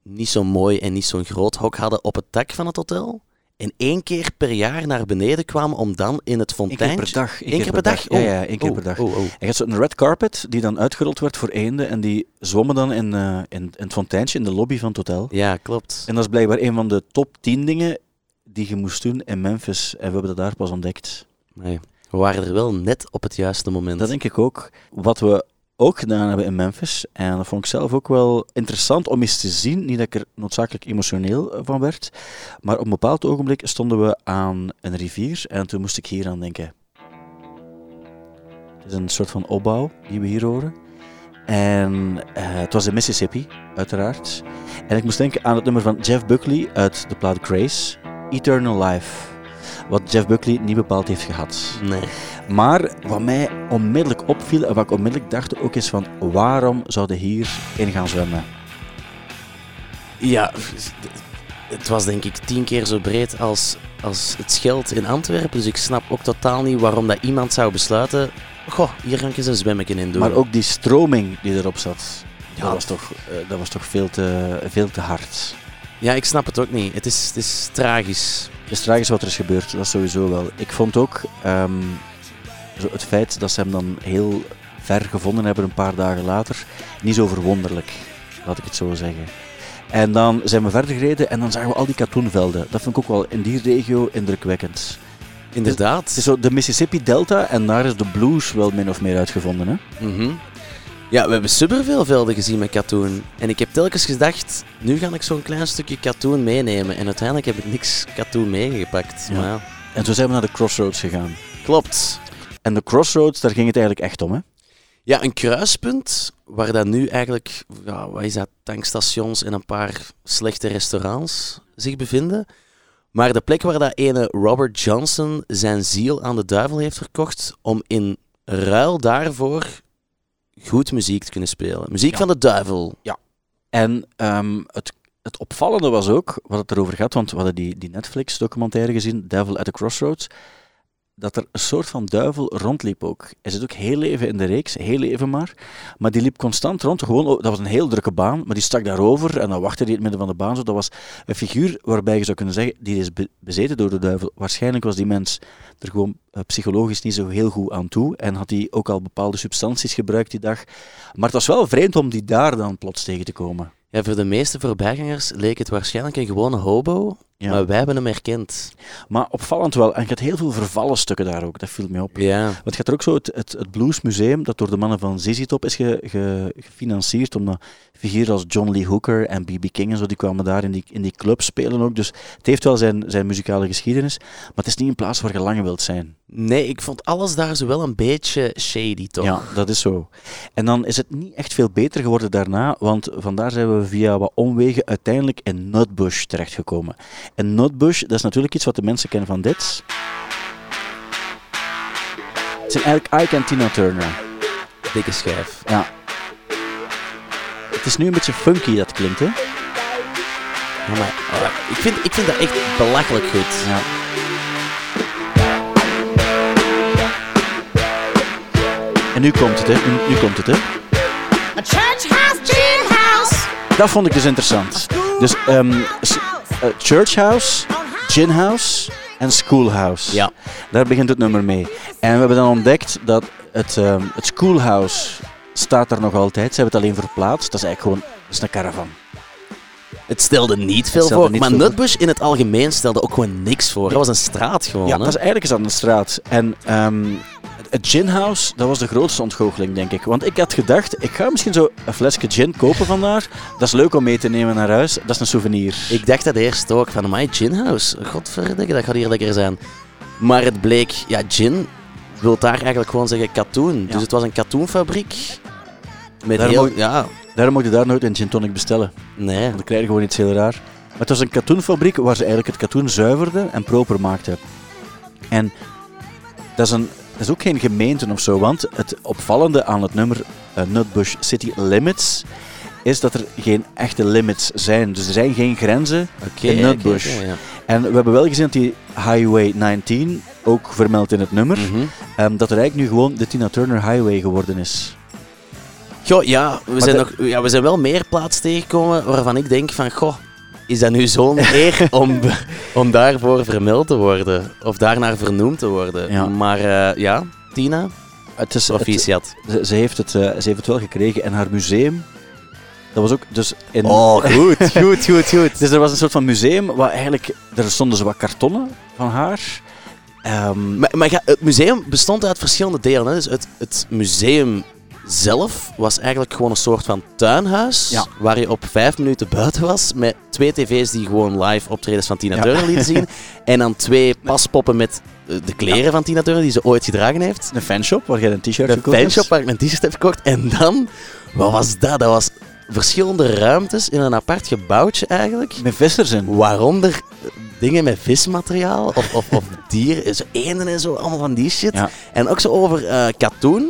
niet zo mooi en niet zo'n groot hok hadden op het dak van het hotel. En één keer per jaar naar beneden kwamen om dan in het Eén fonteintje... keer per dag. Eén keer per dag? Ja, Oh. ja, één keer Oh, per dag. oh, oh. En je had zo'n red carpet die dan uitgerold werd voor eenden. En die zwommen dan in, eh, in, in het fonteintje in de lobby van het hotel. Ja, klopt. En dat is blijkbaar een van de top 10 dingen die je moest doen in Memphis. En we hebben dat daar pas ontdekt. Nee, we waren er wel net op het juiste moment. Dat denk ik ook. Wat we ook gedaan hebben in Memphis, en dat vond ik zelf ook wel interessant om eens te zien, niet dat ik er noodzakelijk emotioneel eh, van werd, maar op een bepaald ogenblik stonden we aan een rivier en toen moest ik hier aan denken. Het is een soort van opbouw die we hier horen. En eh, het was in Mississippi, uiteraard. En ik moest denken aan het nummer van Jeff Buckley uit de plaat Grace. Eternal Life. Wat Jeff Buckley niet bepaald heeft gehad. Nee. Maar wat mij onmiddellijk opviel en wat ik onmiddellijk dacht ook is van waarom zouden hier in gaan zwemmen? Ja, het was denk ik tien keer zo breed als, als het Scheld in Antwerpen. Dus ik snap ook totaal niet waarom dat iemand zou besluiten... Goh, hier ga ik eens een zwemmetje in doen. Maar ook die stroming die erop zat, Ja. dat was toch, eh, dat was toch veel, te, veel te hard. Ja, ik snap het ook niet. Het is, het is tragisch. Het is tragisch wat er is gebeurd, dat sowieso wel. Ik vond ook ehm, zo het feit dat ze hem dan heel ver gevonden hebben een paar dagen later, niet zo verwonderlijk, laat ik het zo zeggen. En dan zijn we verder gereden en dan zagen we al die katoenvelden. Dat vond ik ook wel in die regio indrukwekkend. Inderdaad. Het is zo de Mississippi Delta en daar is de blues wel min of meer uitgevonden. Hè? Mhm. Ja, we hebben superveel velden gezien met katoen. En ik heb telkens gedacht, nu ga ik zo'n klein stukje katoen meenemen. En uiteindelijk heb ik niks katoen meegepakt. Ja. Maar. En zo zijn we naar de Crossroads gegaan. Klopt. En de Crossroads, daar ging het eigenlijk echt om. Hè? Ja, een kruispunt waar dat nu eigenlijk, ja, wat is dat, tankstations en een paar slechte restaurants zich bevinden. Maar de plek waar dat ene Robert Johnson zijn ziel aan de duivel heeft verkocht om in ruil daarvoor goed muziek te kunnen spelen. Muziek Ja. van de duivel. En ehm, het, het opvallende was ook, wat het erover gaat, want we hadden die, die Netflix-documentaire gezien, Devil at the Crossroads, dat er een soort van duivel rondliep ook. Hij zit ook heel even in de reeks, heel even maar, maar die liep constant rond. Gewoon, dat was een heel drukke baan, maar die stak daarover en dan wachtte hij in het midden van de baan. Zo. Dat was een figuur waarbij je zou kunnen zeggen, die is be- bezeten door de duivel. Waarschijnlijk was die mens er gewoon eh, psychologisch niet zo heel goed aan toe en had hij ook al bepaalde substanties gebruikt die dag. Maar het was wel vreemd om die daar dan plots tegen te komen. Ja, voor de meeste voorbijgangers leek het waarschijnlijk een gewone hobo, Ja. maar wij hebben hem herkend. Maar opvallend wel. En je had heel veel vervallen stukken daar ook. Dat viel me op. Ja. Want je had er ook zo het, het, het Bluesmuseum, dat door de mannen van ZZ Top is ge- ge- gefinancierd, omdat figuren als John Lee Hooker en B.B. King en zo, die kwamen daar in die, in die club spelen ook. Dus het heeft wel zijn, zijn muzikale geschiedenis, maar het is niet een plaats waar je lang wilt zijn. Nee, ik vond alles daar zo wel een beetje shady, toch? Ja, dat is zo. En dan is het niet echt veel beter geworden daarna, want vandaar zijn we via wat omwegen uiteindelijk in Nutbush terechtgekomen. En Nutbush, dat is natuurlijk iets wat de mensen kennen van dit. Het zijn eigenlijk Ike en Tina Turner. Dikke schijf. Ja. Het is nu een beetje funky, dat klinkt, hè? Ja, maar, oh, ik, vind, ik vind dat echt belachelijk goed. Ja. En nu komt het, hè? Nu, nu komt het, hè? A church house. Dat vond ik dus interessant. Dus ehm, eh, Church House, Gin House en Schoolhouse. Ja. Daar begint het nummer mee. En we hebben dan ontdekt dat het, ehm, het Schoolhouse staat daar nog altijd. Ze hebben het alleen verplaatst. Dat is eigenlijk gewoon dat is een caravan. Het stelde niet veel stelde voor, niet maar veel. Nutbush in het algemeen stelde ook gewoon niks voor. Dat was een straat gewoon. Ja, hè? dat is eigenlijk is aan de straat. En ehm, het- Gin House, dat was de grootste ontgoocheling, denk ik. Want ik had gedacht, ik ga misschien zo een flesje gin kopen vandaar. Dat is leuk om mee te nemen naar huis. Dat is een souvenir. Ik dacht dat eerst ook, van my gin house. Godverdikke, dat gaat hier lekker zijn. Maar het bleek, ja, gin wil daar eigenlijk gewoon zeggen katoen. Ja. Dus het was een katoenfabriek. Met heel, ja, Daarom mocht je daar nooit een gin tonic bestellen. nee. Want dan krijg je gewoon iets heel raar. Maar het was een katoenfabriek waar ze eigenlijk het katoen zuiverden en proper maakten. En dat is, een, dat is ook geen gemeente of zo, want het opvallende aan het nummer eh, Nutbush City Limits is dat er geen echte limits zijn. Dus er zijn geen grenzen in Nutbush. ja. En we hebben wel gezien dat die Highway 19, ook vermeld in het nummer, Mhm. ehm, dat er eigenlijk nu gewoon de Tina Turner Highway geworden is. Goh, ja we, zijn nog, ja, we zijn wel meer plaats tegengekomen waarvan ik denk van, goh, is dat nu zo'n eer om, om daarvoor vermeld te worden? Of daarnaar vernoemd te worden? Ja. Maar eh, ja, Tina, Het is, proficiat. ze, ze heeft het, eh, ze heeft het wel gekregen en haar museum, dat was ook dus in... Oh, goed, goed, goed, goed. Dus er was een soort van museum waar eigenlijk, er stonden zo wat kartonnen van haar. Ehm, Maar, maar het museum bestond uit verschillende delen. Hè. Dus het, het museum zelf was eigenlijk gewoon een soort van tuinhuis. Ja. Waar je op vijf minuten buiten was. Met twee tv's die gewoon live optredens van Tina Ja. Turner lieten zien. En dan twee paspoppen met eh, de kleren van Tina Turner die ze ooit gedragen heeft. een fanshop waar jij een t-shirt gekocht hebt. fanshop waar ik mijn t-shirt heb gekocht. En dan, wat was dat? Dat was verschillende ruimtes in een apart gebouwtje eigenlijk. Met vissers in. Waaronder dingen met vismateriaal of, of, of dieren, zo eenden en zo, allemaal van die shit. Ja. En ook zo over eh, katoen.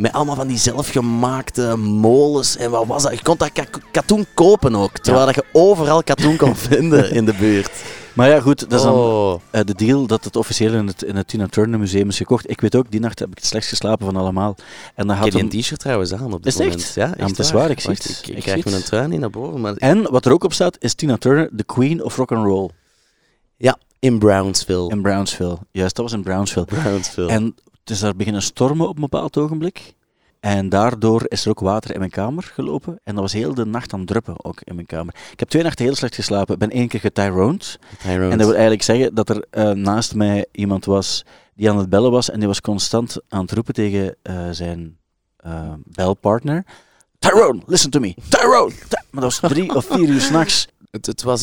Met allemaal van die zelfgemaakte molens. En wat was dat? Je kon dat ka- katoen kopen ook. Terwijl dat je overal katoen kon vinden in de buurt. Maar ja, goed, dat is dan Oh. eh, de deal dat het officieel in het, in het Tina Turner Museum is gekocht. Ik weet ook, die nacht heb ik het slechtst geslapen van allemaal. En dan Ik had heb hem... die t-shirt trouwens aan op dit Is moment. echt? Ja, Ja, echt maar het is waar, ik zie het. Ik, Ik ik krijg het. mijn trui niet naar boven. Maar En wat er ook op staat, is Tina Turner, de queen of rock and roll ja, in Brownsville. in Brownsville. Juist, dat was in Brownsville. Brownsville. En het is daar beginnen stormen op een bepaald ogenblik. En daardoor is er ook water in mijn kamer gelopen. En dat was heel de nacht aan het druppen ook in mijn kamer. Ik heb twee nachten heel slecht geslapen. Ik ben één keer getyroned. Tyrone. En dat wil eigenlijk zeggen dat er eh, naast mij iemand was die aan het bellen was. En die was constant aan het roepen tegen eh, zijn eh, belpartner. Tyrone, listen to me. Tyrone! Ty-" Maar dat was drie of vier uur s'nachts. Het, het was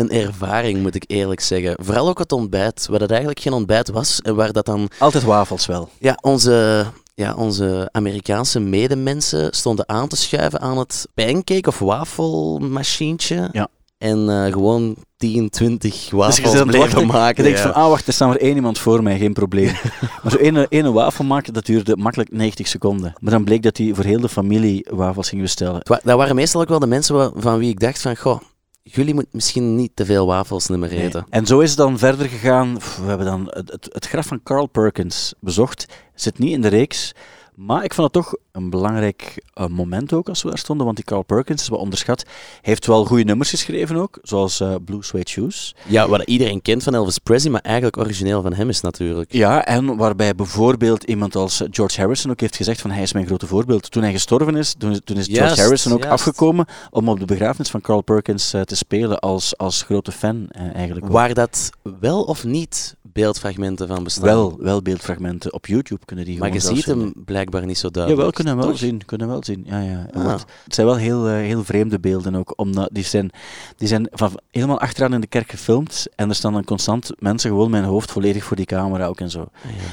een ervaring, moet ik eerlijk zeggen. Vooral ook het ontbijt, waar dat eigenlijk geen ontbijt was. En waar dat dan Altijd wafels wel. ja, onze, ja, onze Amerikaanse medemensen stonden aan te schuiven aan het pancake- of wafelmachientje. Ja. En eh, gewoon 10, 20 Dus wafels wachten. maken. Je denkt van, ah wacht, er staat maar één iemand voor mij, geen probleem. maar zo ene, ene wafel maken, dat duurde makkelijk 90 seconden. Maar dan bleek dat hij voor heel de familie wafels ging bestellen. Dat waren meestal ook wel de mensen van wie ik dacht van, goh, jullie moeten misschien niet te veel wafels meer eten. En zo is het dan verder gegaan. We hebben dan het, het, het graf van Carl Perkins bezocht. Zit niet in de reeks. Maar ik vond het toch een belangrijk eh, moment ook als we daar stonden. Want die Carl Perkins is wat onderschat. Heeft wel goede nummers geschreven ook. Zoals eh, Blue Suede Shoes. Ja, wat iedereen kent van Elvis Presley, maar eigenlijk origineel van hem is natuurlijk. Ja, en waarbij bijvoorbeeld iemand als George Harrison ook heeft gezegd van hij is mijn grote voorbeeld. Toen hij gestorven is, toen, toen is George Juist, Harrison ook juist. afgekomen om op de begrafenis van Carl Perkins eh, te spelen als, als grote fan eh, eigenlijk. ook. Waar dat wel of niet beeldfragmenten van bestaan. Wel, wel beeldfragmenten. Op YouTube kunnen die maar je gewoon ziet zelfs hem blijkbaar niet zo Ja, duidelijk. kunnen we wel Toch? zien. Kunnen we wel zien. Ja, ja. Ah. Want het zijn wel heel, eh, heel vreemde beelden ook. Omdat die zijn, die zijn van helemaal achteraan in de kerk gefilmd. En er staan dan constant mensen gewoon hun hoofd volledig voor die camera ook en zo.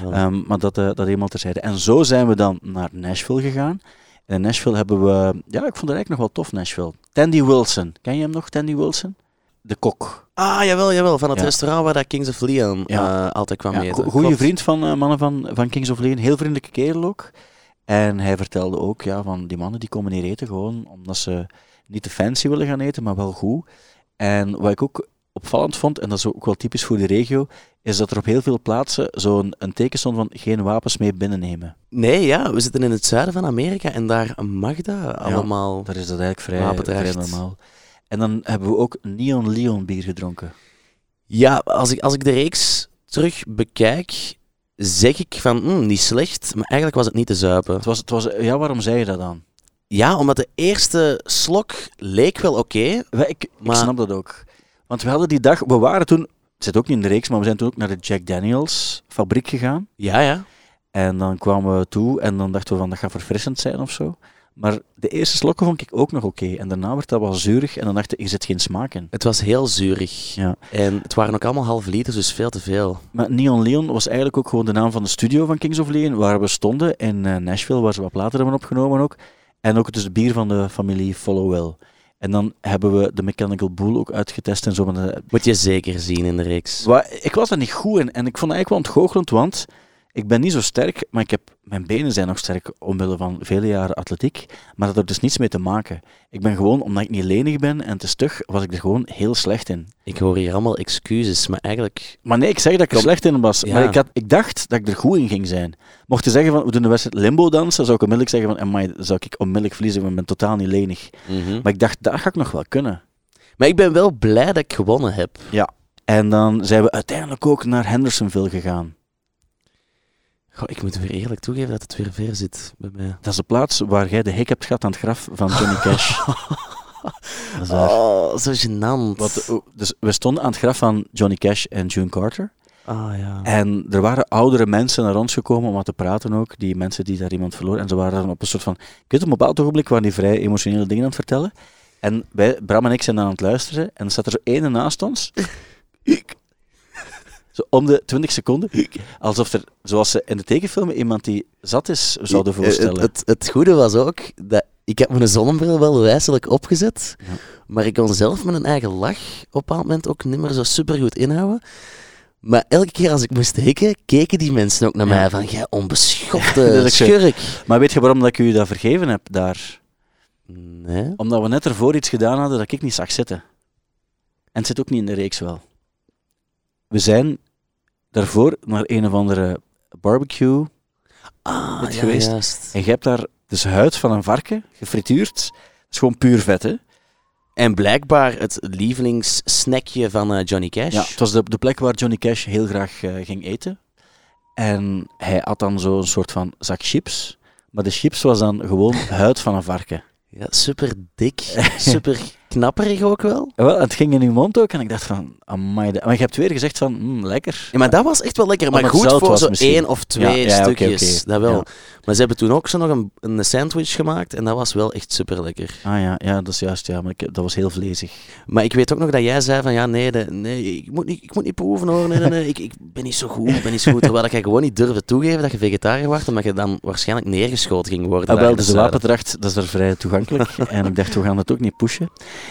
Ah. Ehm, maar dat, eh, dat helemaal terzijde. En zo zijn we dan naar Nashville gegaan. En in Nashville hebben we... Ja, ik vond het eigenlijk nog wel tof, Nashville. Tandy Wilson. Ken je hem nog, Tandy Wilson? De kok. Ah, jawel, jawel. Van het Ja. restaurant waar dat Kings of Leon Ja. eh, altijd kwam Ja, eten. go- goeie Klopt. vriend van eh, mannen van, van Kings of Leon. Heel vriendelijke kerel ook. En hij vertelde ook, ja, van die mannen die komen hier eten gewoon omdat ze niet te fancy willen gaan eten, maar wel goed. En wat ik ook opvallend vond, en dat is ook wel typisch voor de regio, is dat er op heel veel plaatsen zo'n een teken stond van geen wapens mee binnennemen. Nee, ja, we zitten in het zuiden van Amerika en daar mag dat allemaal. Daar is dat eigenlijk vrij, vrij normaal. En dan hebben we ook Neon Leon bier gedronken. Ja, als ik, als ik de reeks terug bekijk, zeg ik van, hm, niet slecht, maar eigenlijk was het niet te zuipen. Het was, het was, ja, waarom zei je dat dan? Ja, omdat de eerste slok leek wel oké. Ik, Maar- ik snap dat ook. Want we hadden die dag, we waren toen, het zit ook niet in de reeks, maar we zijn toen ook naar de Jack Daniels fabriek gegaan. Ja, ja. En dan kwamen we toe en dan dachten we van dat gaat verfrissend zijn of zo. Maar de eerste slokken vond ik ook nog oké. En daarna werd dat wel zuurig en dan dacht ik, er zit geen smaak in. Het was heel zuurig. Ja. En het waren ook allemaal halve liters, dus veel te veel. Maar Neon Leon was eigenlijk ook gewoon de naam van de studio van Kings of Leon, waar we stonden in eh, Nashville, waar ze wat platen hebben opgenomen ook. En ook dus het bier van de familie Followell. En dan hebben we de Mechanical Bull ook uitgetest en zo. Moet je zeker zien in de reeks. Ik was er niet goed in en ik vond het eigenlijk wel ontgoochelend, want ik ben niet zo sterk, maar ik heb, mijn benen zijn nog sterk omwille van vele jaren atletiek, maar dat had er dus niets mee te maken. Ik ben gewoon, omdat ik niet lenig ben en te stug, was ik er gewoon heel slecht in. Ik hoor hier allemaal excuses, maar eigenlijk... Maar nee, ik zeg dat ik er slecht in was, Ja. maar ik, had, ik dacht dat ik er goed in ging zijn. Mocht je zeggen van, we doen de wedstrijd limbo dansen, zou ik onmiddellijk zeggen van, amai, zou ik onmiddellijk verliezen, want ik ben totaal niet lenig. Mhm. Maar ik dacht, dat ga ik nog wel kunnen. Maar ik ben wel blij dat ik gewonnen heb. En dan zijn we uiteindelijk ook naar Hendersonville gegaan. Goh, ik moet weer eerlijk toegeven dat het weer ver zit bij mij. Dat is de plaats waar jij de hik hebt gehad aan het graf van Johnny Cash. Dat is waar. Oh, zo gênant. Wat, oh, dus we stonden aan het graf van Johnny Cash en June Carter. Ah ja. En er waren oudere mensen naar ons gekomen om wat te praten ook. Die mensen die daar iemand verloren. En ze waren dan op een soort van... Ik weet op een bepaald ogenblik waren die vrij emotionele dingen aan het vertellen. En wij, Bram en ik zijn dan aan het luisteren. En er staat er zo ene naast ons. Zo om de 20 seconden. Alsof er, zoals ze in de tekenfilmen, iemand die zat is, zouden voorstellen. Het, het, het goede was ook dat ik heb mijn zonnebril wel wijselijk opgezet, Ja. maar ik kon zelf met een eigen lach op een moment ook niet meer zo supergoed inhouden. Maar elke keer als ik moest steken, keken die mensen ook naar Ja. mij van, jij onbeschofte zo. schurk. Maar weet je waarom dat ik u dat vergeven heb daar? Nee. Omdat we net ervoor iets gedaan hadden dat ik niet zag zitten. En het zit ook niet in de reeks wel. We zijn daarvoor naar een of andere barbecue Ah, ja, geweest. juist. en je hebt daar dus huid van een varken, gefrituurd. Dat is gewoon puur vet, hè? En blijkbaar het lievelingssnackje van eh, Johnny Cash. Ja, het was de, de plek waar Johnny Cash heel graag eh, ging eten. En hij had dan zo'n soort van zak chips. Maar de chips was dan gewoon huid van een varken. Ja, super dik, super knapperig ook wel. Wel, het ging in uw mond ook en ik dacht van, amai. Maar je hebt weer gezegd van, mm, lekker. Ja, maar dat was echt wel lekker. Maar goed voor was zo misschien. één of twee Ja, stukjes. Dat wel. Maar ze hebben toen ook zo nog een, een sandwich gemaakt en dat was wel echt super lekker. Ah ja, ja, dat is juist, ja, maar ik, dat was heel vlezig. Maar ik weet ook nog dat jij zei van ja, nee, de- nee ik, moet niet, ik moet niet proeven hoor. Nee, nee, nee, ik, ik ben niet zo goed, ik ben niet zo goed. Terwijl jij gewoon niet durfde toegeven dat je vegetariër was, omdat je dan waarschijnlijk neergeschoten ging worden. Ah, wel, dus de wapendracht, dat is er vrij toegankelijk. en ik dacht, we gaan het ook niet pushen.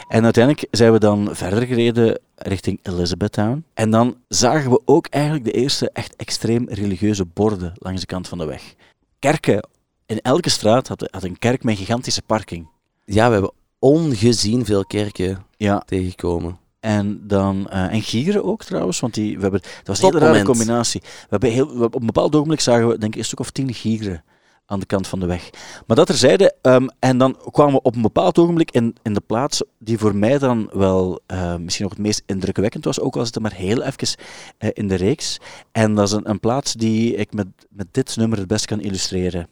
En uiteindelijk zijn we dan verder gereden richting Elizabethtown. En dan zagen we ook eigenlijk de eerste echt extreem religieuze borden langs de kant van de weg. Kerken. In elke straat had, had een kerk met gigantische parking. Ja, we hebben ongezien veel kerken Ja, tegengekomen. En, dan, eh, en gieren ook trouwens, want die, we hebben, dat was een hele rare combinatie. We hebben heel, we- op een bepaald ogenblik zagen we denk ik een stuk of tien gieren aan de kant van de weg. Maar dat terzijde, ehm en dan kwamen we op een bepaald ogenblik in, in de plaats die voor mij dan wel eh, misschien nog het meest indrukwekkend was, ook al is het maar heel even eh, in de reeks. En dat is een, een plaats die ik met, met dit nummer het best kan illustreren.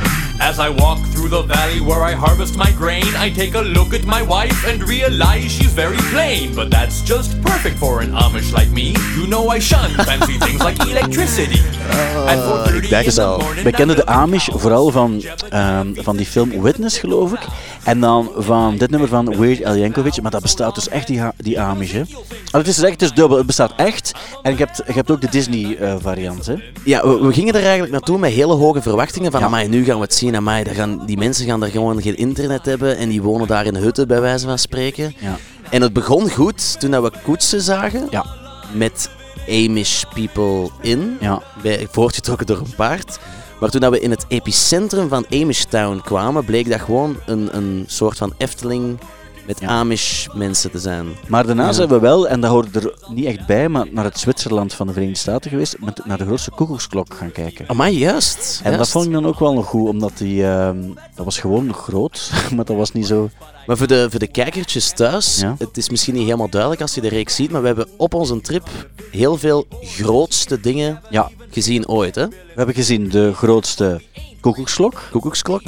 As I walk through the valley where I harvest my grain, I take a look at my wife and realize she's very plain. But that's just perfect for an Amish like me. You know I shun fancy things like electricity. 4:30 ik in the al. Wij kenden de Amish vooral van, ehm, van die film Witness, geloof ik. En dan van dit nummer van Weird Al Yankovic. Maar dat bestaat dus echt, die, die Amish. Hè. Maar het is echt het is dubbel. Het bestaat echt. En je hebt, je hebt ook de Disney-variant. hè. Ja, we, we gingen er eigenlijk naartoe met hele hoge verwachtingen. Van, Ja. amai, nu gaan we het zien. Amai, daar gaan, die mensen gaan daar gewoon geen internet hebben. En die wonen daar in hutten, bij wijze van spreken. Ja. En het begon goed toen dat we koetsen zagen. Ja. Met Amish people in. Ja. Bij, voortgetrokken door een paard. Maar toen dat we in het epicentrum van Amish Town kwamen, bleek dat gewoon een, een soort van Efteling met Ja. Amish mensen te zijn. Maar daarna Ja. zijn we wel, en dat hoort er niet echt bij, maar naar het Zwitserland van de Verenigde Staten geweest. Met, naar de grootste koekoeksklok gaan kijken. Amai, juist. En dat vond ik dan ook wel nog goed, omdat die, ehm, dat was gewoon groot, maar dat was niet zo... Maar voor de, voor de kijkertjes thuis, Ja. het is misschien niet helemaal duidelijk als je de reeks ziet, maar we hebben op onze trip heel veel grootste dingen Ja, gezien ooit. Hè? we hebben gezien de grootste koekoeksklok Koekoeksklok,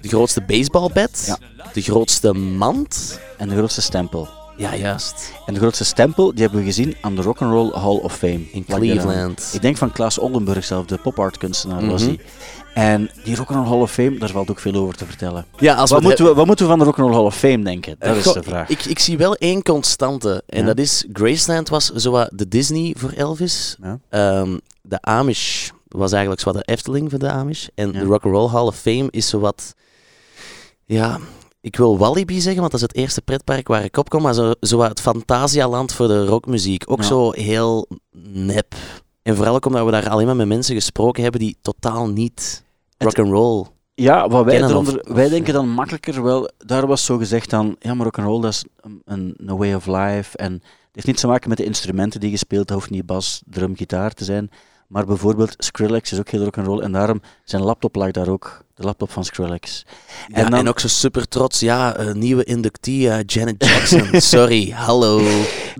de grootste baseballbat, Ja. de grootste mand. en de grootste stempel. Ja, juist. En de grootste stempel, die hebben we gezien aan de Rock'n'Roll Hall of Fame. In daaraan. Cleveland. Ik denk van Klaas Oldenburg zelf, de pop-art kunstenaar was Mhm. die. En die Rock'n'Roll Hall of Fame, daar valt ook veel over te vertellen. Ja, als Wat we moeten, we, wat moeten we van de Rock'n'Roll Hall of Fame denken? Dat is de vraag. Ik, ik zie wel één constante. En Ja. dat is, Graceland was zowat de Disney voor Elvis. Ja. Ehm, de Amish was eigenlijk zowat de Efteling voor de Amish. En Ja. de Rock'n'Roll Hall of Fame is zowat... Ja, ik wil Walibi zeggen, want dat is het eerste pretpark waar ik op kom. Maar zo, zowat het Fantasialand voor de rockmuziek. Ook Ja. zo heel nep. En vooral ook omdat we daar alleen maar met mensen gesproken hebben die totaal niet Het- rock'n'roll... Ja, wat wij, eronder, wij denken dan makkelijker wel, daar was zo gezegd dan, ja maar rock'n'roll dat is een, een, way of life en het heeft niets te maken met de instrumenten die je speelt, dat hoeft niet bas, drum, gitaar te zijn, maar bijvoorbeeld Skrillex is ook heel rock'n'roll en daarom zijn laptop lag daar ook, de laptop van Skrillex. Ja, En en, dan- ook zo super trots. Ja, een nieuwe inductee, eh, Janet Jackson. Sorry, hallo.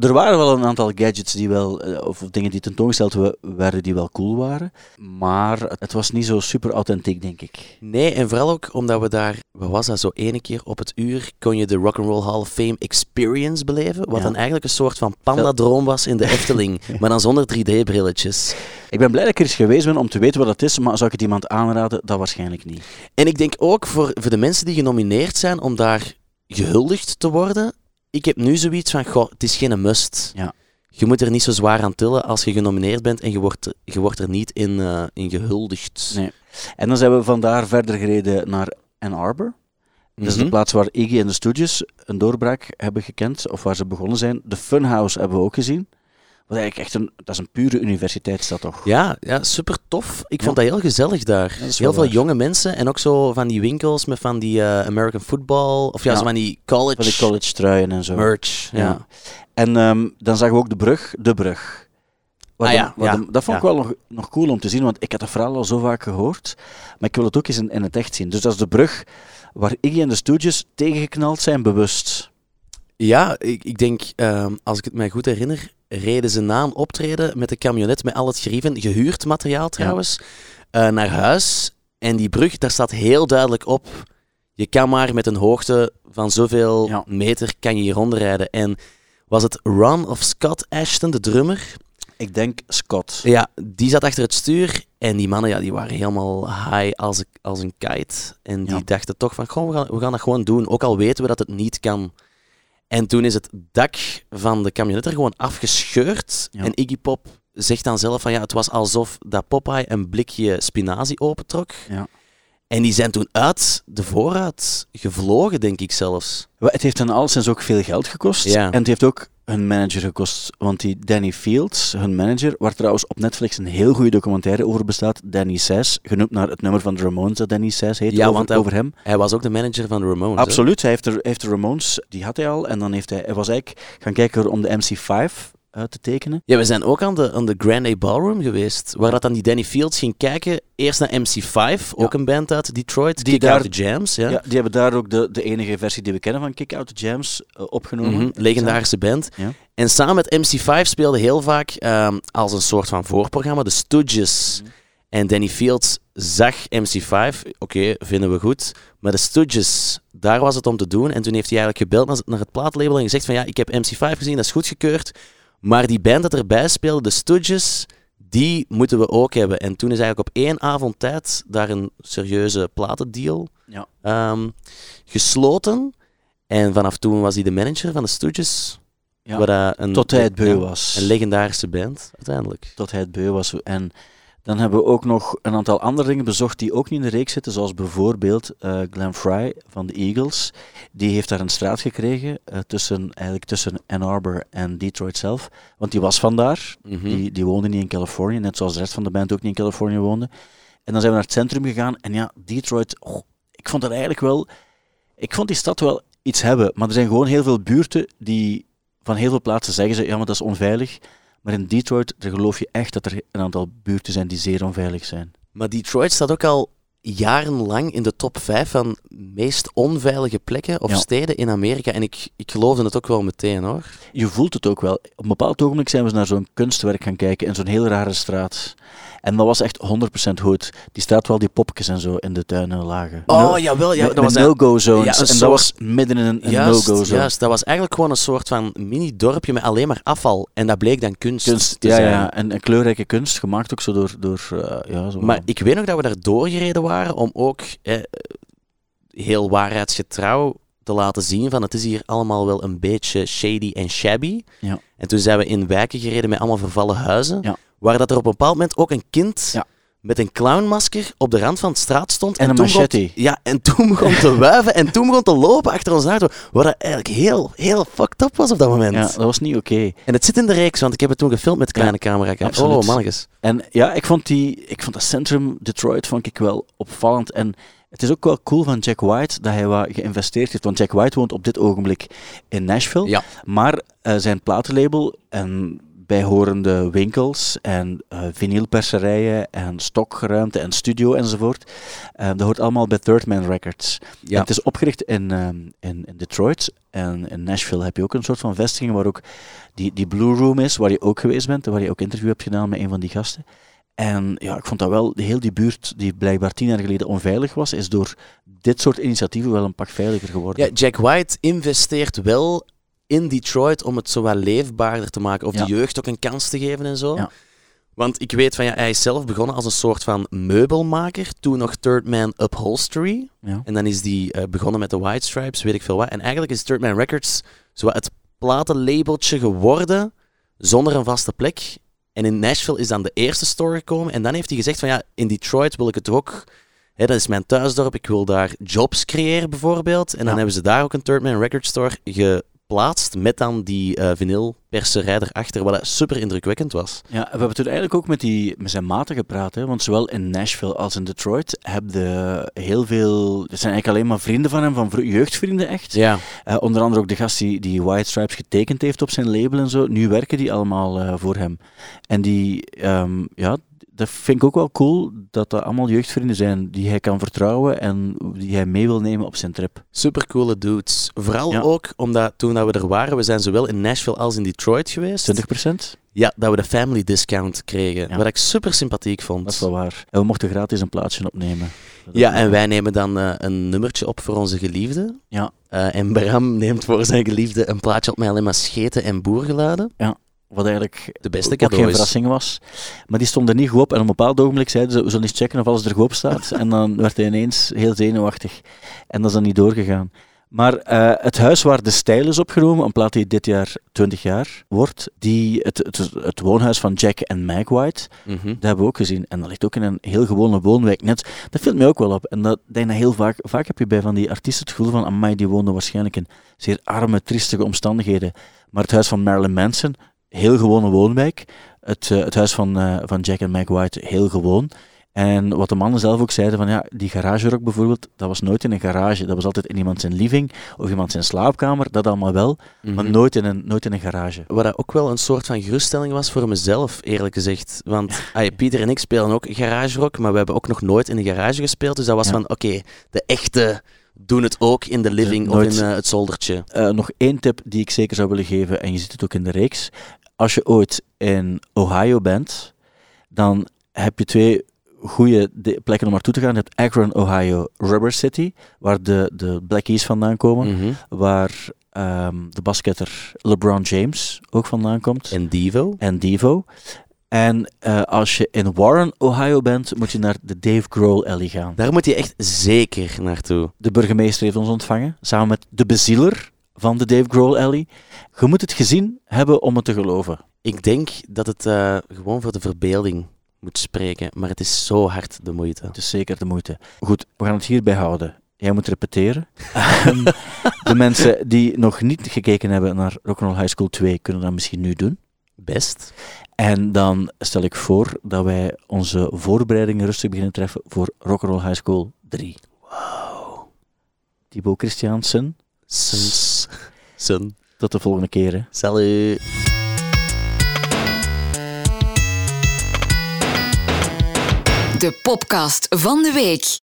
Er waren wel een aantal gadgets die wel, eh, of dingen die tentoongesteld we- werden die wel cool waren, maar het was niet zo super authentiek denk ik. Nee, en vooral ook omdat we daar, wat was dat, zo ene keer op het uur kon je de Rock'n'Roll Hall of Fame Experience beleven. Wat Ja. dan eigenlijk een soort van pandadroom was in de Efteling, maar dan zonder 3D-brilletjes. Ik ben blij dat ik er eens geweest ben om te weten wat dat is, maar zou ik het iemand aanraden? Dat waarschijnlijk niet. En ik denk ook voor, voor de mensen die genomineerd zijn om daar gehuldigd te worden, ik heb nu zoiets van, goh, het is geen must. Ja. Je moet er niet zo zwaar aan tillen als je genomineerd bent en je wordt, je wordt er niet in, eh, in gehuldigd. Nee. En dan zijn we vandaar verder gereden naar Ann Arbor. Dat is de Mhm. plaats waar Iggy en de Stooges een doorbraak hebben gekend, of waar ze begonnen zijn. De Funhouse hebben we ook gezien. Wat eigenlijk echt een, dat is een pure universiteitsstad toch? Ja, ja, super tof. Ik Ja. vond dat heel gezellig daar. heel veel waar. jonge mensen en ook zo van die winkels met van die eh, American football, of ja, Ja. zo van die college, Van die college truien en zo. merch. Ja. Ja. En ehm, dan zagen we ook de brug, de brug. Wat Ah de- ja, wat ja, de- dat vond ik wel nog, nog cool om te zien, want ik had dat verhaal al zo vaak gehoord. Maar ik wil het ook eens in, in het echt zien. Dus dat is de brug waar Iggy en de Stooges tegengeknald zijn, bewust. Ja, ik, ik denk, ehm, als ik het mij goed herinner, reden ze na een optreden met de camionet met al het gerieven, gehuurd materiaal trouwens, eh, naar huis. En die brug, daar staat heel duidelijk op, je kan maar met een hoogte van zoveel Ja. meter kan je hieronder rijden. En was het Ron of Scott Ashton, de drummer? Ik denk Scott. Ja, die zat achter het stuur en die mannen ja, die waren helemaal high als een, als een kite. En die Ja. dachten toch van, goh, we gaan, we gaan dat gewoon doen, ook al weten we dat het niet kan. En toen is het dak van de camionet er gewoon afgescheurd. Ja. En Iggy Pop zegt dan zelf van, ja, het was alsof dat Popeye een blikje spinazie opentrok. Ja. En die zijn toen uit de vooruit gevlogen, denk ik zelfs. Het heeft hen alleszins ook veel geld gekost. Ja. En het heeft ook hun manager gekost. Want die Danny Fields, hun manager, waar trouwens op Netflix een heel goede documentaire over bestaat, Danny Sass, genoemd naar het nummer van de Ramones dat Danny Sass heet, Ja, over, want hij- over hem. Hij was ook de manager van de Ramones. hè? Absoluut, hij heeft de, heeft de Ramones, die had hij al. En dan heeft hij, hij was eigenlijk gaan kijken om de MC5 uit te tekenen. Ja, we zijn ook aan de, aan de Grand A Ballroom geweest, waar dat dan die Danny Fields ging kijken. Eerst naar MC5, ook een band uit Detroit, Die Kick daar- Out the Jams. Ja. Ja. die hebben daar ook de, de enige versie die we kennen van Kick Out the Jams eh, opgenomen. Mhm, legendarische band. Ja. En samen met MC5 speelde heel vaak ehm, als een soort van voorprogramma de Stooges. Mhm. En Danny Fields zag MC5, oké, vinden we goed. Maar de Stooges, daar was het om te doen. En toen heeft hij eigenlijk gebeld naar, naar het plaatlabel en gezegd van ja, ik heb MC5 gezien, dat is goedgekeurd. Maar die band dat erbij speelde, de Stooges, die moeten we ook hebben. En toen is eigenlijk op één avond tijd daar een serieuze platendeal Ja. ehm, gesloten. En vanaf toen was hij de manager van de Stooges. Ja. Een, Tot hij het beu was. Een legendarische band, uiteindelijk. tot hij het beu was. En dan hebben we ook nog een aantal andere dingen bezocht die ook niet in de reeks zitten, zoals bijvoorbeeld eh Glenn Fry van de Eagles. Die heeft daar een straat gekregen eh, tussen, eigenlijk tussen Ann Arbor en Detroit zelf. Want die was vandaar. Mhm. Die, die woonde niet in Californië, net zoals de rest van de band ook niet in Californië woonde. En dan zijn we naar het centrum gegaan. En ja, Detroit, oh, ik vond dat eigenlijk wel... Ik vond die stad wel iets hebben. Maar er zijn gewoon heel veel buurten die van heel veel plaatsen zeggen ze, ja, maar dat is onveilig. Maar in Detroit, daar geloof je echt dat er een aantal buurten zijn die zeer onveilig zijn. Maar Detroit staat ook al jarenlang in de top 5 van meest onveilige plekken of Ja. steden in Amerika. En ik, ik geloofde het ook wel meteen hoor. Je voelt het ook wel. Op een bepaald ogenblik zijn we naar zo'n kunstwerk gaan kijken in zo'n heel rare straat. En dat was echt 100% goed. Die straat waar al die popjes en zo in de tuinen lagen. Oh jawel, ja, Met- dat was no-go zones. ja, en soort- dat was midden in een, no-go zone. juist, dat was eigenlijk gewoon een soort van mini-dorpje met alleen maar afval. En dat bleek dan kunst, Kunst, te ja, zijn. ja, en, en kleurrijke kunst, gemaakt ook zo door... door eh, ja, zo Maar ik weet nog dat we daar doorgereden waren om ook eh, heel waarheidsgetrouw te laten zien van het is hier allemaal wel een beetje shady en shabby. Ja. En toen zijn we in wijken gereden met allemaal vervallen huizen, Ja. Waar dat er op een bepaald moment ook een kind Ja. met een clownmasker op de rand van de straat stond. En een toen begon- machete. ja, en toen begon te wuiven en toen begon te lopen achter ons auto, wat dat eigenlijk heel, heel fucked up was op dat moment. ja, dat was niet oké. En het zit in de reeks, want ik heb het toen gefilmd met de kleine camera. absoluut. Oh, mannetjes. En ja, ik vond, die, ik vond dat centrum Detroit vond ik wel opvallend. En het is ook wel cool van Jack White dat hij wat geïnvesteerd heeft. Want Jack White woont op dit ogenblik in Nashville. Ja. Maar eh, zijn platenlabel en bijhorende winkels en eh vinylperserijen en stokruimte en studio enzovoort, eh, dat hoort allemaal bij Third Man Records. Ja. En het is opgericht in, ehm, in, in Detroit en in Nashville heb je ook een soort van vestiging waar ook die, die Blue Room is, waar je ook geweest bent en waar je ook interview hebt gedaan met een van die gasten. En ja, ik vond dat wel, heel die buurt die blijkbaar tien jaar geleden onveilig was, is door dit soort initiatieven wel een pak veiliger geworden. Ja, Jack White investeert wel in Detroit om het zo wat leefbaarder te maken. Of Ja. de jeugd ook een kans te geven en zo. Ja. Want ik weet van ja, hij is zelf begonnen als een soort van meubelmaker. Toen nog Third Man Upholstery. Ja. En dan is die eh, begonnen met de White Stripes, weet ik veel wat. En eigenlijk is Third Man Records zo het platenlabeltje geworden zonder een vaste plek. En in Nashville is dan de eerste store gekomen. En dan heeft hij gezegd van ja, in Detroit wil ik het ook Hè, dat is mijn thuisdorp, ik wil daar jobs creëren bijvoorbeeld. En dan Ja. hebben ze daar ook een Third Man Record Store geplaatst met dan die eh vinylperserij erachter, wat super indrukwekkend was. Ja, we hebben toen eigenlijk ook met, die, met zijn maten gepraat. Hè? Want zowel in Nashville als in Detroit hebben heel veel... Het zijn eigenlijk alleen maar vrienden van hem, van jeugdvrienden echt. Ja. Eh, onder andere ook de gast die, die White Stripes getekend heeft op zijn label en zo. Nu werken die allemaal eh, voor hem. En die, ehm, ja, dat vind ik ook wel cool, dat dat allemaal jeugdvrienden zijn die hij kan vertrouwen en die hij mee wil nemen op zijn trip. Supercoole dudes. Vooral Ja. ook omdat toen dat we er waren, we zijn zowel in Nashville als in Detroit geweest. 20%? Ja, dat we de family discount kregen. Ja. Wat ik super sympathiek vond. Dat is wel waar. En we mochten gratis een plaatsje opnemen. Dat Ja, en wij nemen dan eh, een nummertje op voor onze geliefde. Ja. Eh, en Bram neemt voor zijn geliefde een plaatje op met alleen maar scheten en boergeluiden. Wat eigenlijk De beste ook geen verrassing was. Maar die stond er niet goed op. En op een bepaald ogenblik zeiden ze, we zullen eens checken of alles er goed op staat. en dan werd hij ineens heel zenuwachtig. En dat is dan niet doorgegaan. Maar eh, het huis waar de stijl is opgenomen, een plaat die dit jaar 20 jaar wordt, die, het, het, het woonhuis van Jack en Meg White, Mhm. dat hebben we ook gezien. En dat ligt ook in een heel gewone woonwijk. Net, dat viel mij ook wel op. En dat denk ik heel vaak, vaak heb je bij van die artiesten het gevoel van, amai, die woonden waarschijnlijk in zeer arme, triestige omstandigheden. Maar het huis van Marilyn Manson, heel gewone woonwijk. Het, eh, het huis van, eh, van Jack en Meg White, heel gewoon. En wat de mannen zelf ook zeiden, van ja, die garagerock bijvoorbeeld, dat was nooit in een garage. Dat was altijd in iemand zijn living of iemand zijn slaapkamer, dat allemaal wel. Maar Mhm. nooit in, een, nooit in een garage. Wat dat ook wel een soort van geruststelling was voor mezelf, eerlijk gezegd. Want ay, Pieter en ik spelen ook garage rock, maar we hebben ook nog nooit in een garage gespeeld. Dus dat was Ja. van, oké, de echte doen het ook in de living of in eh, het zoldertje. Eh, nog één tip die ik zeker zou willen geven, en je ziet het ook in de reeks. Als je ooit in Ohio bent, dan heb je twee goede de- plekken om naartoe te gaan. Je hebt Akron, Ohio, Rubber City, waar de, de Black Keys vandaan komen. Mhm. Waar ehm, de basketter LeBron James ook vandaan komt. En Divo. en Devo. En eh, als je in Warren, Ohio bent, moet je naar de Dave Grohl Alley gaan. Daar moet je echt zeker naartoe. De burgemeester heeft ons ontvangen, samen met de bezieler van de Dave Grohl Alley. Je moet het gezien hebben om het te geloven. Ik denk dat het eh, gewoon voor de verbeelding moet spreken, maar het is zo hard de moeite. Het is zeker de moeite. Goed, we gaan het hierbij houden. Jij moet repeteren. De mensen die nog niet gekeken hebben naar Rock'n'Roll High School 2 kunnen dat misschien nu doen. Best. En dan stel ik voor dat wij onze voorbereidingen rustig beginnen treffen voor Rock'n'Roll High School 3. Wow. Thibaut Christiansen. Sun. tot de volgende keer. Hè. Salut. De podcast van de week.